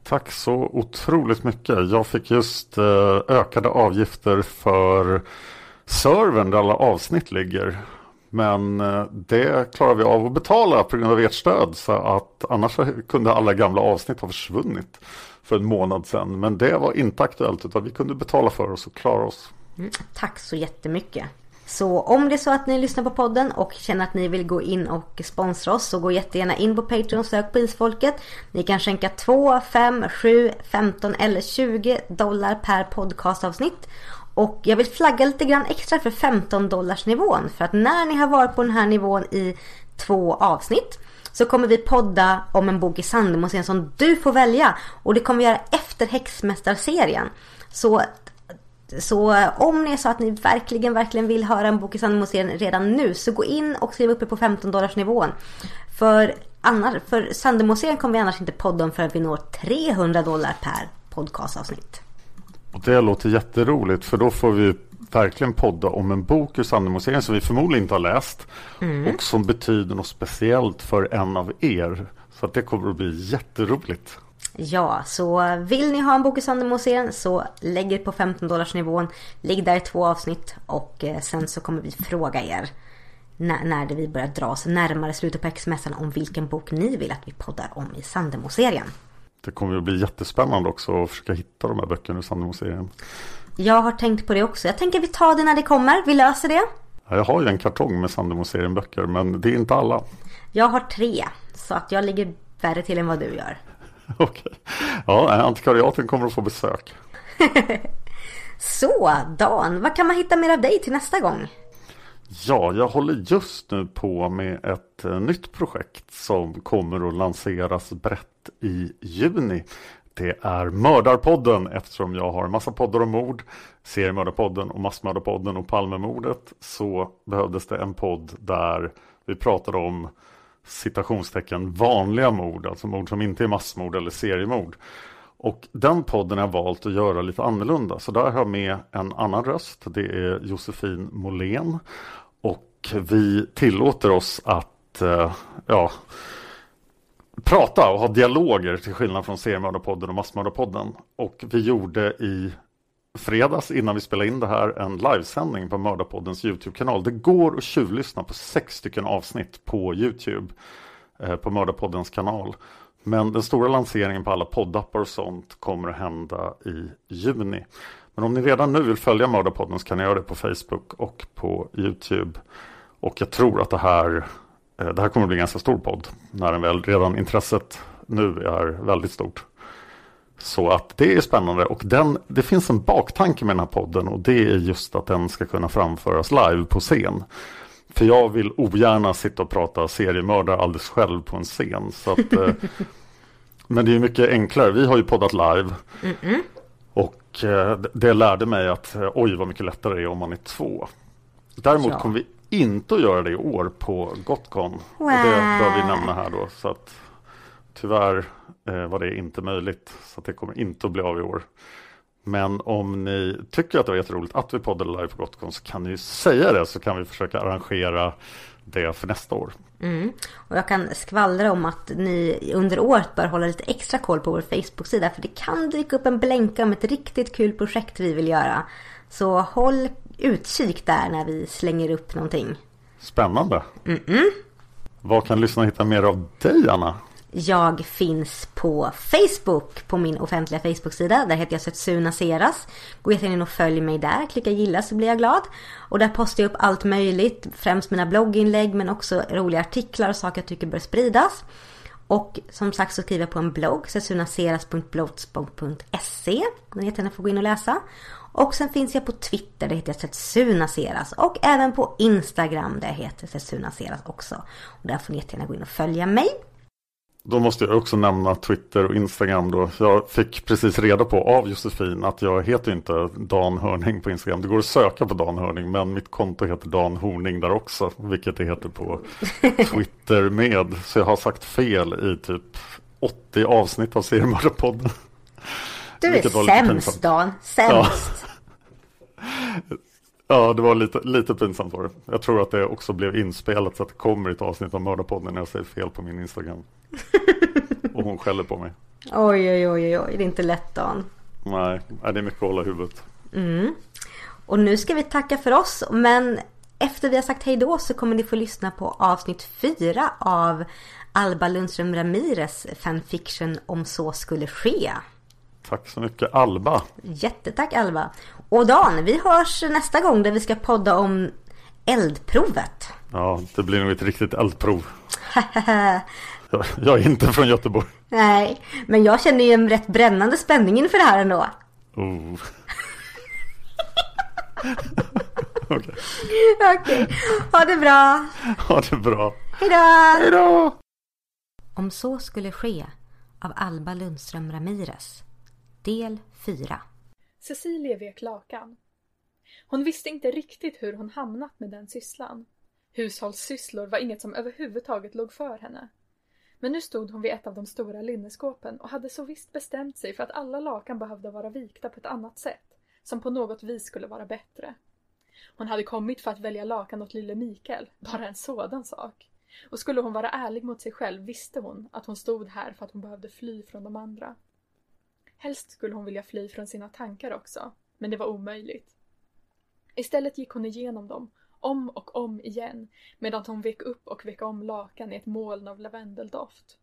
Speaker 1: Tack så otroligt mycket. Jag fick just eh, ökade avgifter för servern där alla avsnitt ligger. Men eh, det klarar vi av att betala på grund av ert stöd. Så att annars kunde alla gamla avsnitt ha försvunnit för en månad sedan. Men det var inte aktuellt utan vi kunde betala för oss och klara oss.
Speaker 2: Mm, tack så jättemycket. Så om det är så att ni lyssnar på podden och känner att ni vill gå in och sponsra oss så gå jättegärna in på Patreon och sök på Isfolket. Ni kan skänka 2, 5, 7, 15 eller 20 dollar per podcastavsnitt. Och jag vill flagga lite grann extra för 15 dollars nivån. För att när ni har varit på den här nivån i två avsnitt så kommer vi podda om en bok i Sandemo som du får välja. Och det kommer vi göra efter Häxmästarserien. Så så om det är så att ni verkligen, verkligen vill höra en bok i Sandemo-serien redan nu så gå in och skriv upp er på 15 dollars nivån. För, annars, för Sandemo-serien kommer vi annars inte podda om förrän vi når 300 dollar per podcastavsnitt.
Speaker 1: Och det låter jätteroligt för då får vi verkligen podda om en bok ur Sandemo-serien som vi förmodligen inte har läst. Mm. Och som betyder något speciellt för en av er. Så att det kommer att bli jätteroligt.
Speaker 2: Ja, så vill ni ha en bok i Sandemo-serien så lägg er på 15 dollars nivån. Ligg där i två avsnitt och eh, sen så kommer vi fråga er när, när vi börjar dra oss närmare slutet på X-mässan om vilken bok ni vill att vi poddar om i Sandemo-serien.
Speaker 1: Det kommer att bli jättespännande också att försöka hitta de här böckerna i Sandemo-serien.
Speaker 2: Jag har tänkt på det också. Jag tänker vi tar det när det kommer. Vi löser det.
Speaker 1: Ja, jag har ju en kartong med Sandemo-serien böcker men det är inte alla.
Speaker 2: Jag har tre. Så att jag ligger värre till än vad du gör.
Speaker 1: Okej. Ja, antikvariaten kommer att få besök.
Speaker 2: Så, Dan, vad kan man hitta mer av dig till nästa gång?
Speaker 1: Ja, jag håller just nu på med ett uh, nytt projekt som kommer att lanseras brett i juni. Det är Mördarpodden eftersom jag har massa poddar om mord, Seriemördarpodden och Massmördarpodden och Palmemordet så behövdes det en podd där vi pratade om citationstecken vanliga mord, alltså mord som inte är massmord eller seriemord. Och den podden har jag valt att göra lite annorlunda. Så där har jag med en annan röst. Det är Josefin Molén. Och vi tillåter oss att eh, ja, prata och ha dialoger till skillnad från seriemördarpodden och massmördarpodden. Och vi gjorde i fredags innan vi spelade in det här en livesändning på Mördarpoddens YouTube-kanal. Det går att tjuvlyssna på sex stycken avsnitt på YouTube eh, på Mördarpoddens kanal. Men den stora lanseringen på alla poddappar och sånt kommer att hända i juni. Men om ni redan nu vill följa Mördarpodden så kan ni göra det på Facebook och på YouTube. Och jag tror att det här, eh, det här kommer att bli en ganska stor podd när den väl redan intresset nu är väldigt stort. Så att det är spännande och den, det finns en baktanke med den här podden och det är just att den ska kunna framföras live på scen. För jag vill ogärna sitta och prata seriemördare alldeles själv på en scen. Så att, eh, men det är mycket enklare. Vi har ju poddat live. Mm -mm. Och eh, det lärde mig att eh, oj vad mycket lättare det är om man är två. Däremot ja. kommer vi inte att göra det i år på Gotcon. Wow. Och det bör vi nämna här då. Så att, tyvärr eh, var det inte möjligt. Så det kommer inte att bli av i år. Men om ni tycker att det var jätteroligt att vi poddade live på Gotcon så kan ni ju säga det så kan vi försöka arrangera det för nästa år.
Speaker 2: Mm. Och jag kan skvallra om att ni under året bör hålla lite extra koll på vår Facebook-sida för det kan dyka upp en blänka om ett riktigt kul projekt vi vill göra. Så håll utkik där när vi slänger upp någonting.
Speaker 1: Spännande. Mm -mm. Vad kan lyssnarna hitta mer av dig Anna?
Speaker 2: Jag finns på Facebook, på min offentliga Facebook-sida. Där heter jag Setsuna Seras. Gå gärna in och följ mig där. Klicka gilla så blir jag glad. Och där postar jag upp allt möjligt. Främst mina blogginlägg men också roliga artiklar och saker jag tycker bör spridas. Och som sagt så skriver jag på en blogg, setsunaseras.blogspot.se. Den jättegärna får gå in och läsa. Och sen finns jag på Twitter, Där heter jag Setsunaseras. Och även på Instagram, där heter Setsunaseras också. Och där får ni jättegärna gå in och följa mig.
Speaker 1: Då måste jag också nämna Twitter och Instagram då. Jag fick precis reda på av Josefin att jag heter inte Dan Hörning på Instagram. Det går att söka på Dan Hörning men mitt konto heter Dan Horning där också. Vilket det heter på Twitter med. Så jag har sagt fel i typ 80 avsnitt av Seriemördarpodden.
Speaker 2: Du är sämst Dan, sämst.
Speaker 1: Ja. Ja, det var lite, lite pinsamt var det. Jag tror att det också blev inspelat så att det kommer ett avsnitt av Mördarpodden när jag säger fel på min Instagram. Och hon skäller på mig.
Speaker 2: Oj, oj, oj, oj, det är inte lätt Dan.
Speaker 1: Nej, det är mycket att hålla i huvudet.
Speaker 2: Mm. Och nu ska vi tacka för oss, men efter vi har sagt hej då så kommer ni få lyssna på avsnitt fyra av Alba Lundström Ramirez fanfiction Om så skulle ske.
Speaker 1: Tack så mycket Alba.
Speaker 2: Jättetack Alba. Och Dan, vi hörs nästa gång där vi ska podda om eldprovet.
Speaker 1: Ja, det blir nog ett riktigt eldprov. jag, jag är inte från Göteborg.
Speaker 2: Nej, men jag känner ju en rätt brännande spänning inför det här ändå.
Speaker 1: Oh.
Speaker 2: Okej. Okej. Ha det bra.
Speaker 1: Ha det bra.
Speaker 2: Hejdå.
Speaker 1: Hejdå.
Speaker 2: Om så skulle ske av Alba Lundström Ramirez. Del 4.
Speaker 4: Cecilie vek lakan. Hon visste inte riktigt hur hon hamnat med den sysslan. Hushållssysslor var inget som överhuvudtaget låg för henne. Men nu stod hon vid ett av de stora linneskåpen och hade så visst bestämt sig för att alla lakan behövde vara vikta på ett annat sätt, som på något vis skulle vara bättre. Hon hade kommit för att välja lakan åt lille Mikael, bara en sådan sak. Och skulle hon vara ärlig mot sig själv visste hon att hon stod här för att hon behövde fly från de andra. Helst skulle hon vilja fly från sina tankar också, men det var omöjligt. Istället gick hon igenom dem, om och om igen, medan hon vek upp och vek om lakan i ett moln av lavendeldoft.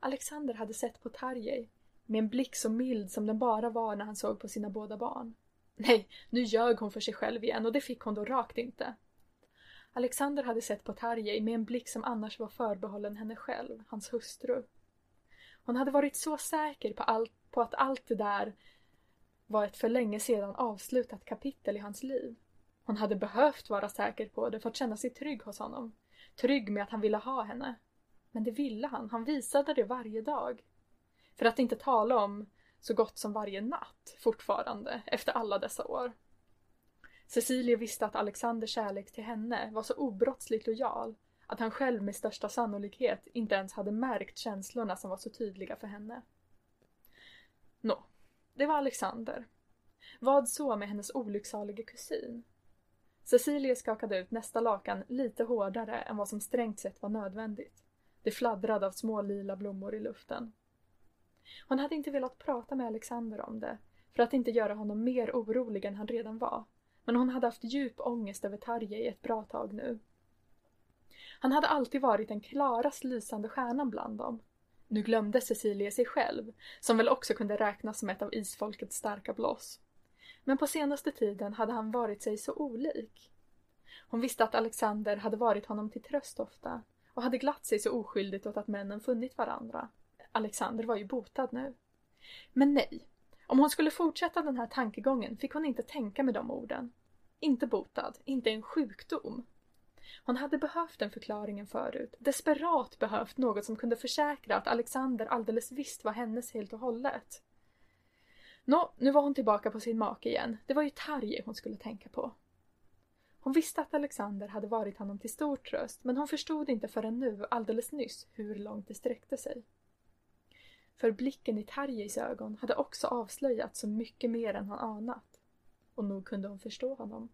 Speaker 4: Alexander hade sett på Tarjei, med en blick så mild som den bara var när han såg på sina båda barn. Nej, nu ljög hon för sig själv igen och det fick hon då rakt inte. Alexander hade sett på Tarjei med en blick som annars var förbehållen henne själv, hans hustru. Hon hade varit så säker på, all, på att allt det där var ett för länge sedan avslutat kapitel i hans liv. Hon hade behövt vara säker på det för att känna sig trygg hos honom. Trygg med att han ville ha henne. Men det ville han, han visade det varje dag. För att inte tala om så gott som varje natt fortfarande, efter alla dessa år. Cecilia visste att Alexanders kärlek till henne var så obrottsligt lojal att han själv med största sannolikhet inte ens hade märkt känslorna som var så tydliga för henne. Nå, det var Alexander. Vad så med hennes olycksalige kusin? Cecilia skakade ut nästa lakan lite hårdare än vad som strängt sett var nödvändigt. Det fladdrade av små lila blommor i luften. Hon hade inte velat prata med Alexander om det, för att inte göra honom mer orolig än han redan var. Men hon hade haft djup ångest över Tarjei ett bra tag nu. Han hade alltid varit den klarast lysande stjärnan bland dem. Nu glömde Cecilia sig själv, som väl också kunde räknas som ett av isfolkets starka blås. Men på senaste tiden hade han varit sig så olik. Hon visste att Alexander hade varit honom till tröst ofta och hade glatt sig så oskyldigt åt att männen funnit varandra. Alexander var ju botad nu. Men nej, om hon skulle fortsätta den här tankegången fick hon inte tänka med de orden. Inte botad, inte en sjukdom. Hon hade behövt den förklaringen förut, desperat behövt något som kunde försäkra att Alexander alldeles visst var hennes helt och hållet. Nå, nu var hon tillbaka på sin make igen. Det var ju Tarje hon skulle tänka på. Hon visste att Alexander hade varit honom till stor tröst, men hon förstod inte förrän nu, alldeles nyss, hur långt det sträckte sig. För blicken i Tarjeis ögon hade också avslöjat så mycket mer än han anat. Och nog kunde hon förstå honom.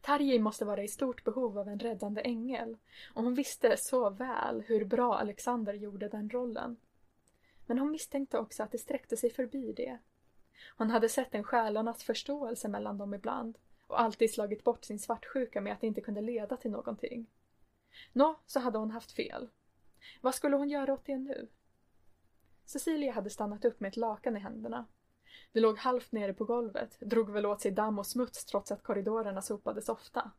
Speaker 4: Tarjei måste vara i stort behov av en räddande ängel och hon visste så väl hur bra Alexander gjorde den rollen. Men hon misstänkte också att det sträckte sig förbi det. Hon hade sett en själarnas förståelse mellan dem ibland och alltid slagit bort sin svartsjuka med att det inte kunde leda till någonting. Nå, så hade hon haft fel. Vad skulle hon göra åt det nu? Cecilia hade stannat upp med ett lakan i händerna. Vi låg halvt nere på golvet, drog väl åt sig damm och smuts trots att korridorerna sopades ofta.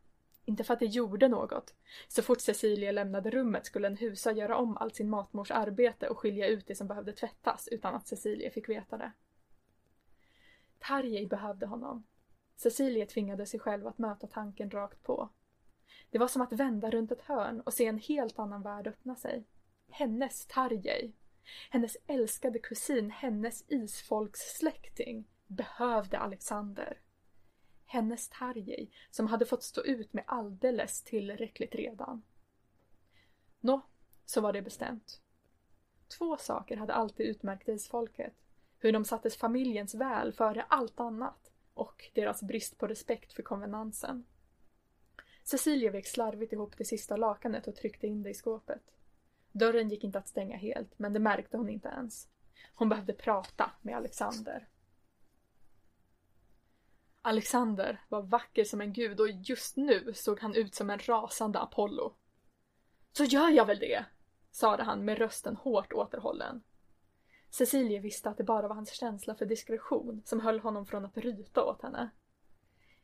Speaker 4: Inte för att det gjorde något. Så fort Cecilia lämnade rummet skulle en husa göra om allt sin matmors arbete och skilja ut det som behövde tvättas utan att Cecilia fick veta det. Tarjei behövde honom. Cecilia tvingade sig själv att möta tanken rakt på. Det var som att vända runt ett hörn och se en helt annan värld öppna sig. Hennes Tarjei hennes älskade kusin, hennes isfolkssläkting, behövde Alexander. Hennes Tarjei, som hade fått stå ut med alldeles tillräckligt redan. Nå, så var det bestämt. Två saker hade alltid utmärkt isfolket. Hur de sattes familjens väl före allt annat och deras brist på respekt för konvenansen. Cecilia vek slarvigt ihop det sista lakanet och tryckte in det i skåpet. Dörren gick inte att stänga helt, men det märkte hon inte ens. Hon behövde prata med Alexander. Alexander var vacker som en gud och just nu såg han ut som en rasande Apollo. Så gör jag väl det, sade han med rösten hårt återhållen. Cecilie visste att det bara var hans känsla för diskretion som höll honom från att ryta åt henne.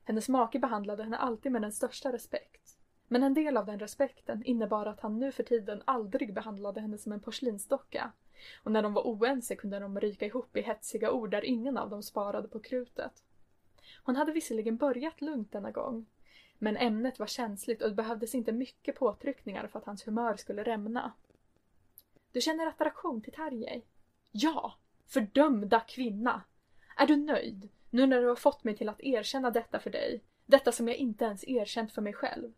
Speaker 4: Hennes make behandlade henne alltid med den största respekt. Men en del av den respekten innebar att han nu för tiden aldrig behandlade henne som en porslinsdocka. Och när de var oense kunde de ryka ihop i hetsiga ord där ingen av dem sparade på krutet. Hon hade visserligen börjat lugnt denna gång. Men ämnet var känsligt och det behövdes inte mycket påtryckningar för att hans humör skulle rämna. Du känner attraktion till Tarjei? Ja! Fördömda kvinna! Är du nöjd, nu när du har fått mig till att erkänna detta för dig? Detta som jag inte ens erkänt för mig själv?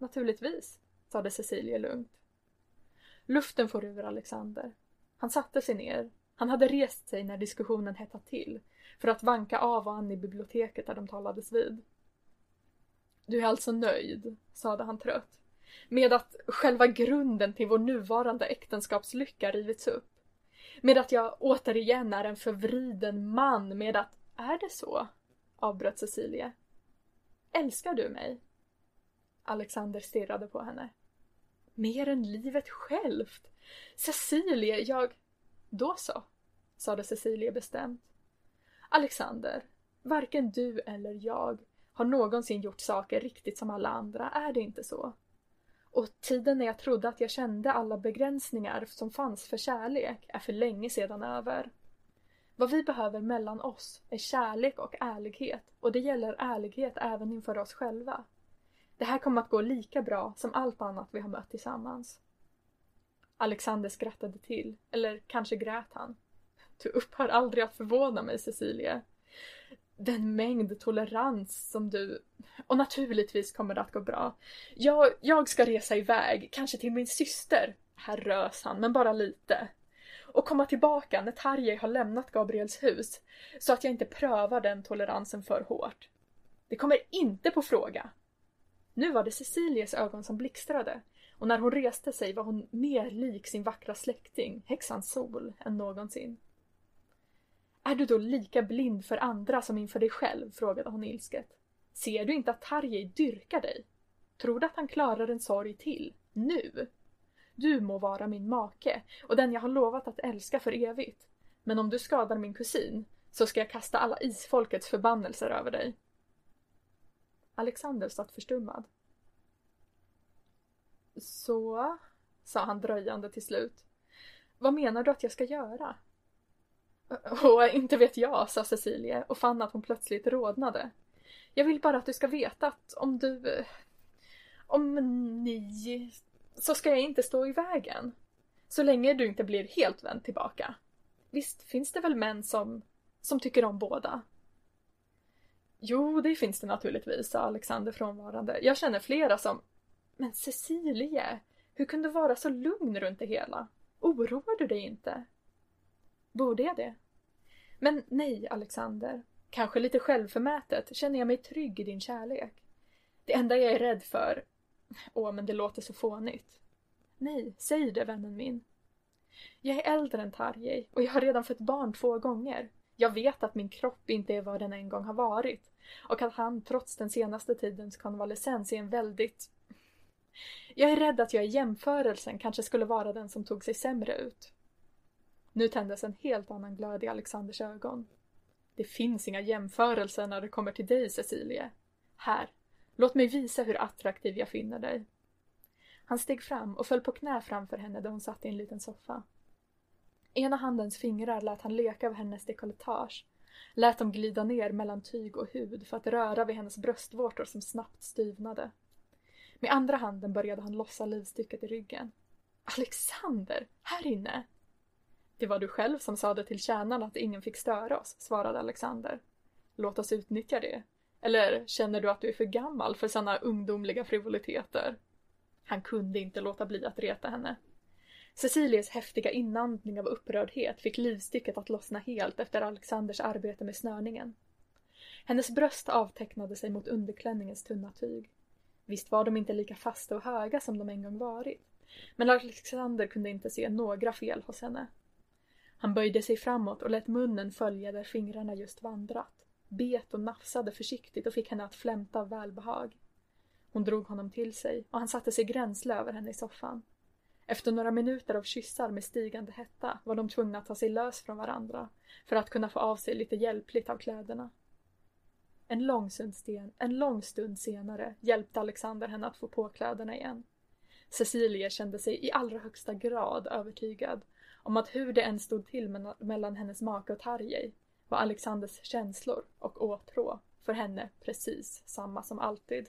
Speaker 4: Naturligtvis, sade Cecilie lugnt. Luften for ur Alexander. Han satte sig ner. Han hade rest sig när diskussionen hettat till för att vanka av och an i biblioteket där de talades vid. Du är alltså nöjd, sade han trött, med att själva grunden till vår nuvarande äktenskapslycka rivits upp. Med att jag återigen är en förvriden man med att... Är det så? avbröt Cecilie. Älskar du mig? Alexander stirrade på henne. Mer än livet självt! Cecilie, jag... Då så, sade Cecilie bestämt. Alexander, varken du eller jag har någonsin gjort saker riktigt som alla andra, är det inte så? Och tiden när jag trodde att jag kände alla begränsningar som fanns för kärlek är för länge sedan över. Vad vi behöver mellan oss är kärlek och ärlighet och det gäller ärlighet även inför oss själva. Det här kommer att gå lika bra som allt annat vi har mött tillsammans. Alexander skrattade till, eller kanske grät han. Du upphör aldrig att förvåna mig, Cecilia. Den mängd tolerans som du... Och naturligtvis kommer det att gå bra. Jag, jag ska resa iväg, kanske till min syster. Här rös han, men bara lite. Och komma tillbaka när Tarjei har lämnat Gabriels hus, så att jag inte prövar den toleransen för hårt. Det kommer inte på fråga. Nu var det Cecilies ögon som blixtrade och när hon reste sig var hon mer lik sin vackra släkting, häxan Sol, än någonsin. Är du då lika blind för andra som inför dig själv? frågade hon ilsket. Ser du inte att Tarjei dyrkar dig? Tror du att han klarar en sorg till? Nu? Du må vara min make och den jag har lovat att älska för evigt. Men om du skadar min kusin så ska jag kasta alla isfolkets förbannelser över dig. Alexander satt förstummad. Så, sa han dröjande till slut. Vad menar du att jag ska göra? Och inte vet jag, sa Cecilie och fann att hon plötsligt rodnade. Jag vill bara att du ska veta att om du... Om ni... Så ska jag inte stå i vägen. Så länge du inte blir helt vänd tillbaka. Visst finns det väl män som... som tycker om båda? Jo, det finns det naturligtvis, sa Alexander frånvarande. Jag känner flera som... Men Cecilie, hur kunde du vara så lugn runt det hela? Oroar du dig inte? Borde jag det? Men nej, Alexander. Kanske lite självförmätet känner jag mig trygg i din kärlek. Det enda jag är rädd för... Åh, men det låter så fånigt. Nej, säg det, vännen min. Jag är äldre än Tarjei och jag har redan fött barn två gånger. Jag vet att min kropp inte är vad den en gång har varit och att han trots den senaste tidens konvalescens är en väldigt... Jag är rädd att jag i jämförelsen kanske skulle vara den som tog sig sämre ut. Nu tändes en helt annan glöd i Alexanders ögon. Det finns inga jämförelser när det kommer till dig, Cecilie. Här, låt mig visa hur attraktiv jag finner dig. Han steg fram och föll på knä framför henne där hon satt i en liten soffa. Ena handens fingrar lät han leka över hennes dekolletage, lät dem glida ner mellan tyg och hud för att röra vid hennes bröstvårtor som snabbt styvnade. Med andra handen började han lossa livstycket i ryggen. Alexander, här inne! Det var du själv som sade till tjänarna att ingen fick störa oss, svarade Alexander. Låt oss utnyttja det. Eller känner du att du är för gammal för sådana ungdomliga frivoliteter? Han kunde inte låta bli att reta henne. Cecilias häftiga inandning av upprördhet fick livstycket att lossna helt efter Alexanders arbete med snörningen. Hennes bröst avtecknade sig mot underklänningens tunna tyg. Visst var de inte lika fasta och höga som de en gång varit,
Speaker 5: Men Alexander kunde inte se några fel hos henne. Han böjde sig framåt och lät munnen följa där fingrarna just vandrat. Bet och nafsade försiktigt och fick henne att flämta av välbehag. Hon drog honom till sig och han satte sig gränsle över henne i soffan. Efter några minuter av kyssar med stigande hetta var de tvungna att ta sig lös från varandra för att kunna få av sig lite hjälpligt av kläderna. En lång, sten, en lång stund senare hjälpte Alexander henne att få på kläderna igen. Cecilia kände sig i allra högsta grad övertygad om att hur det än stod till mellan hennes make och Tarjei var Alexanders känslor och åtrå för henne precis samma som alltid.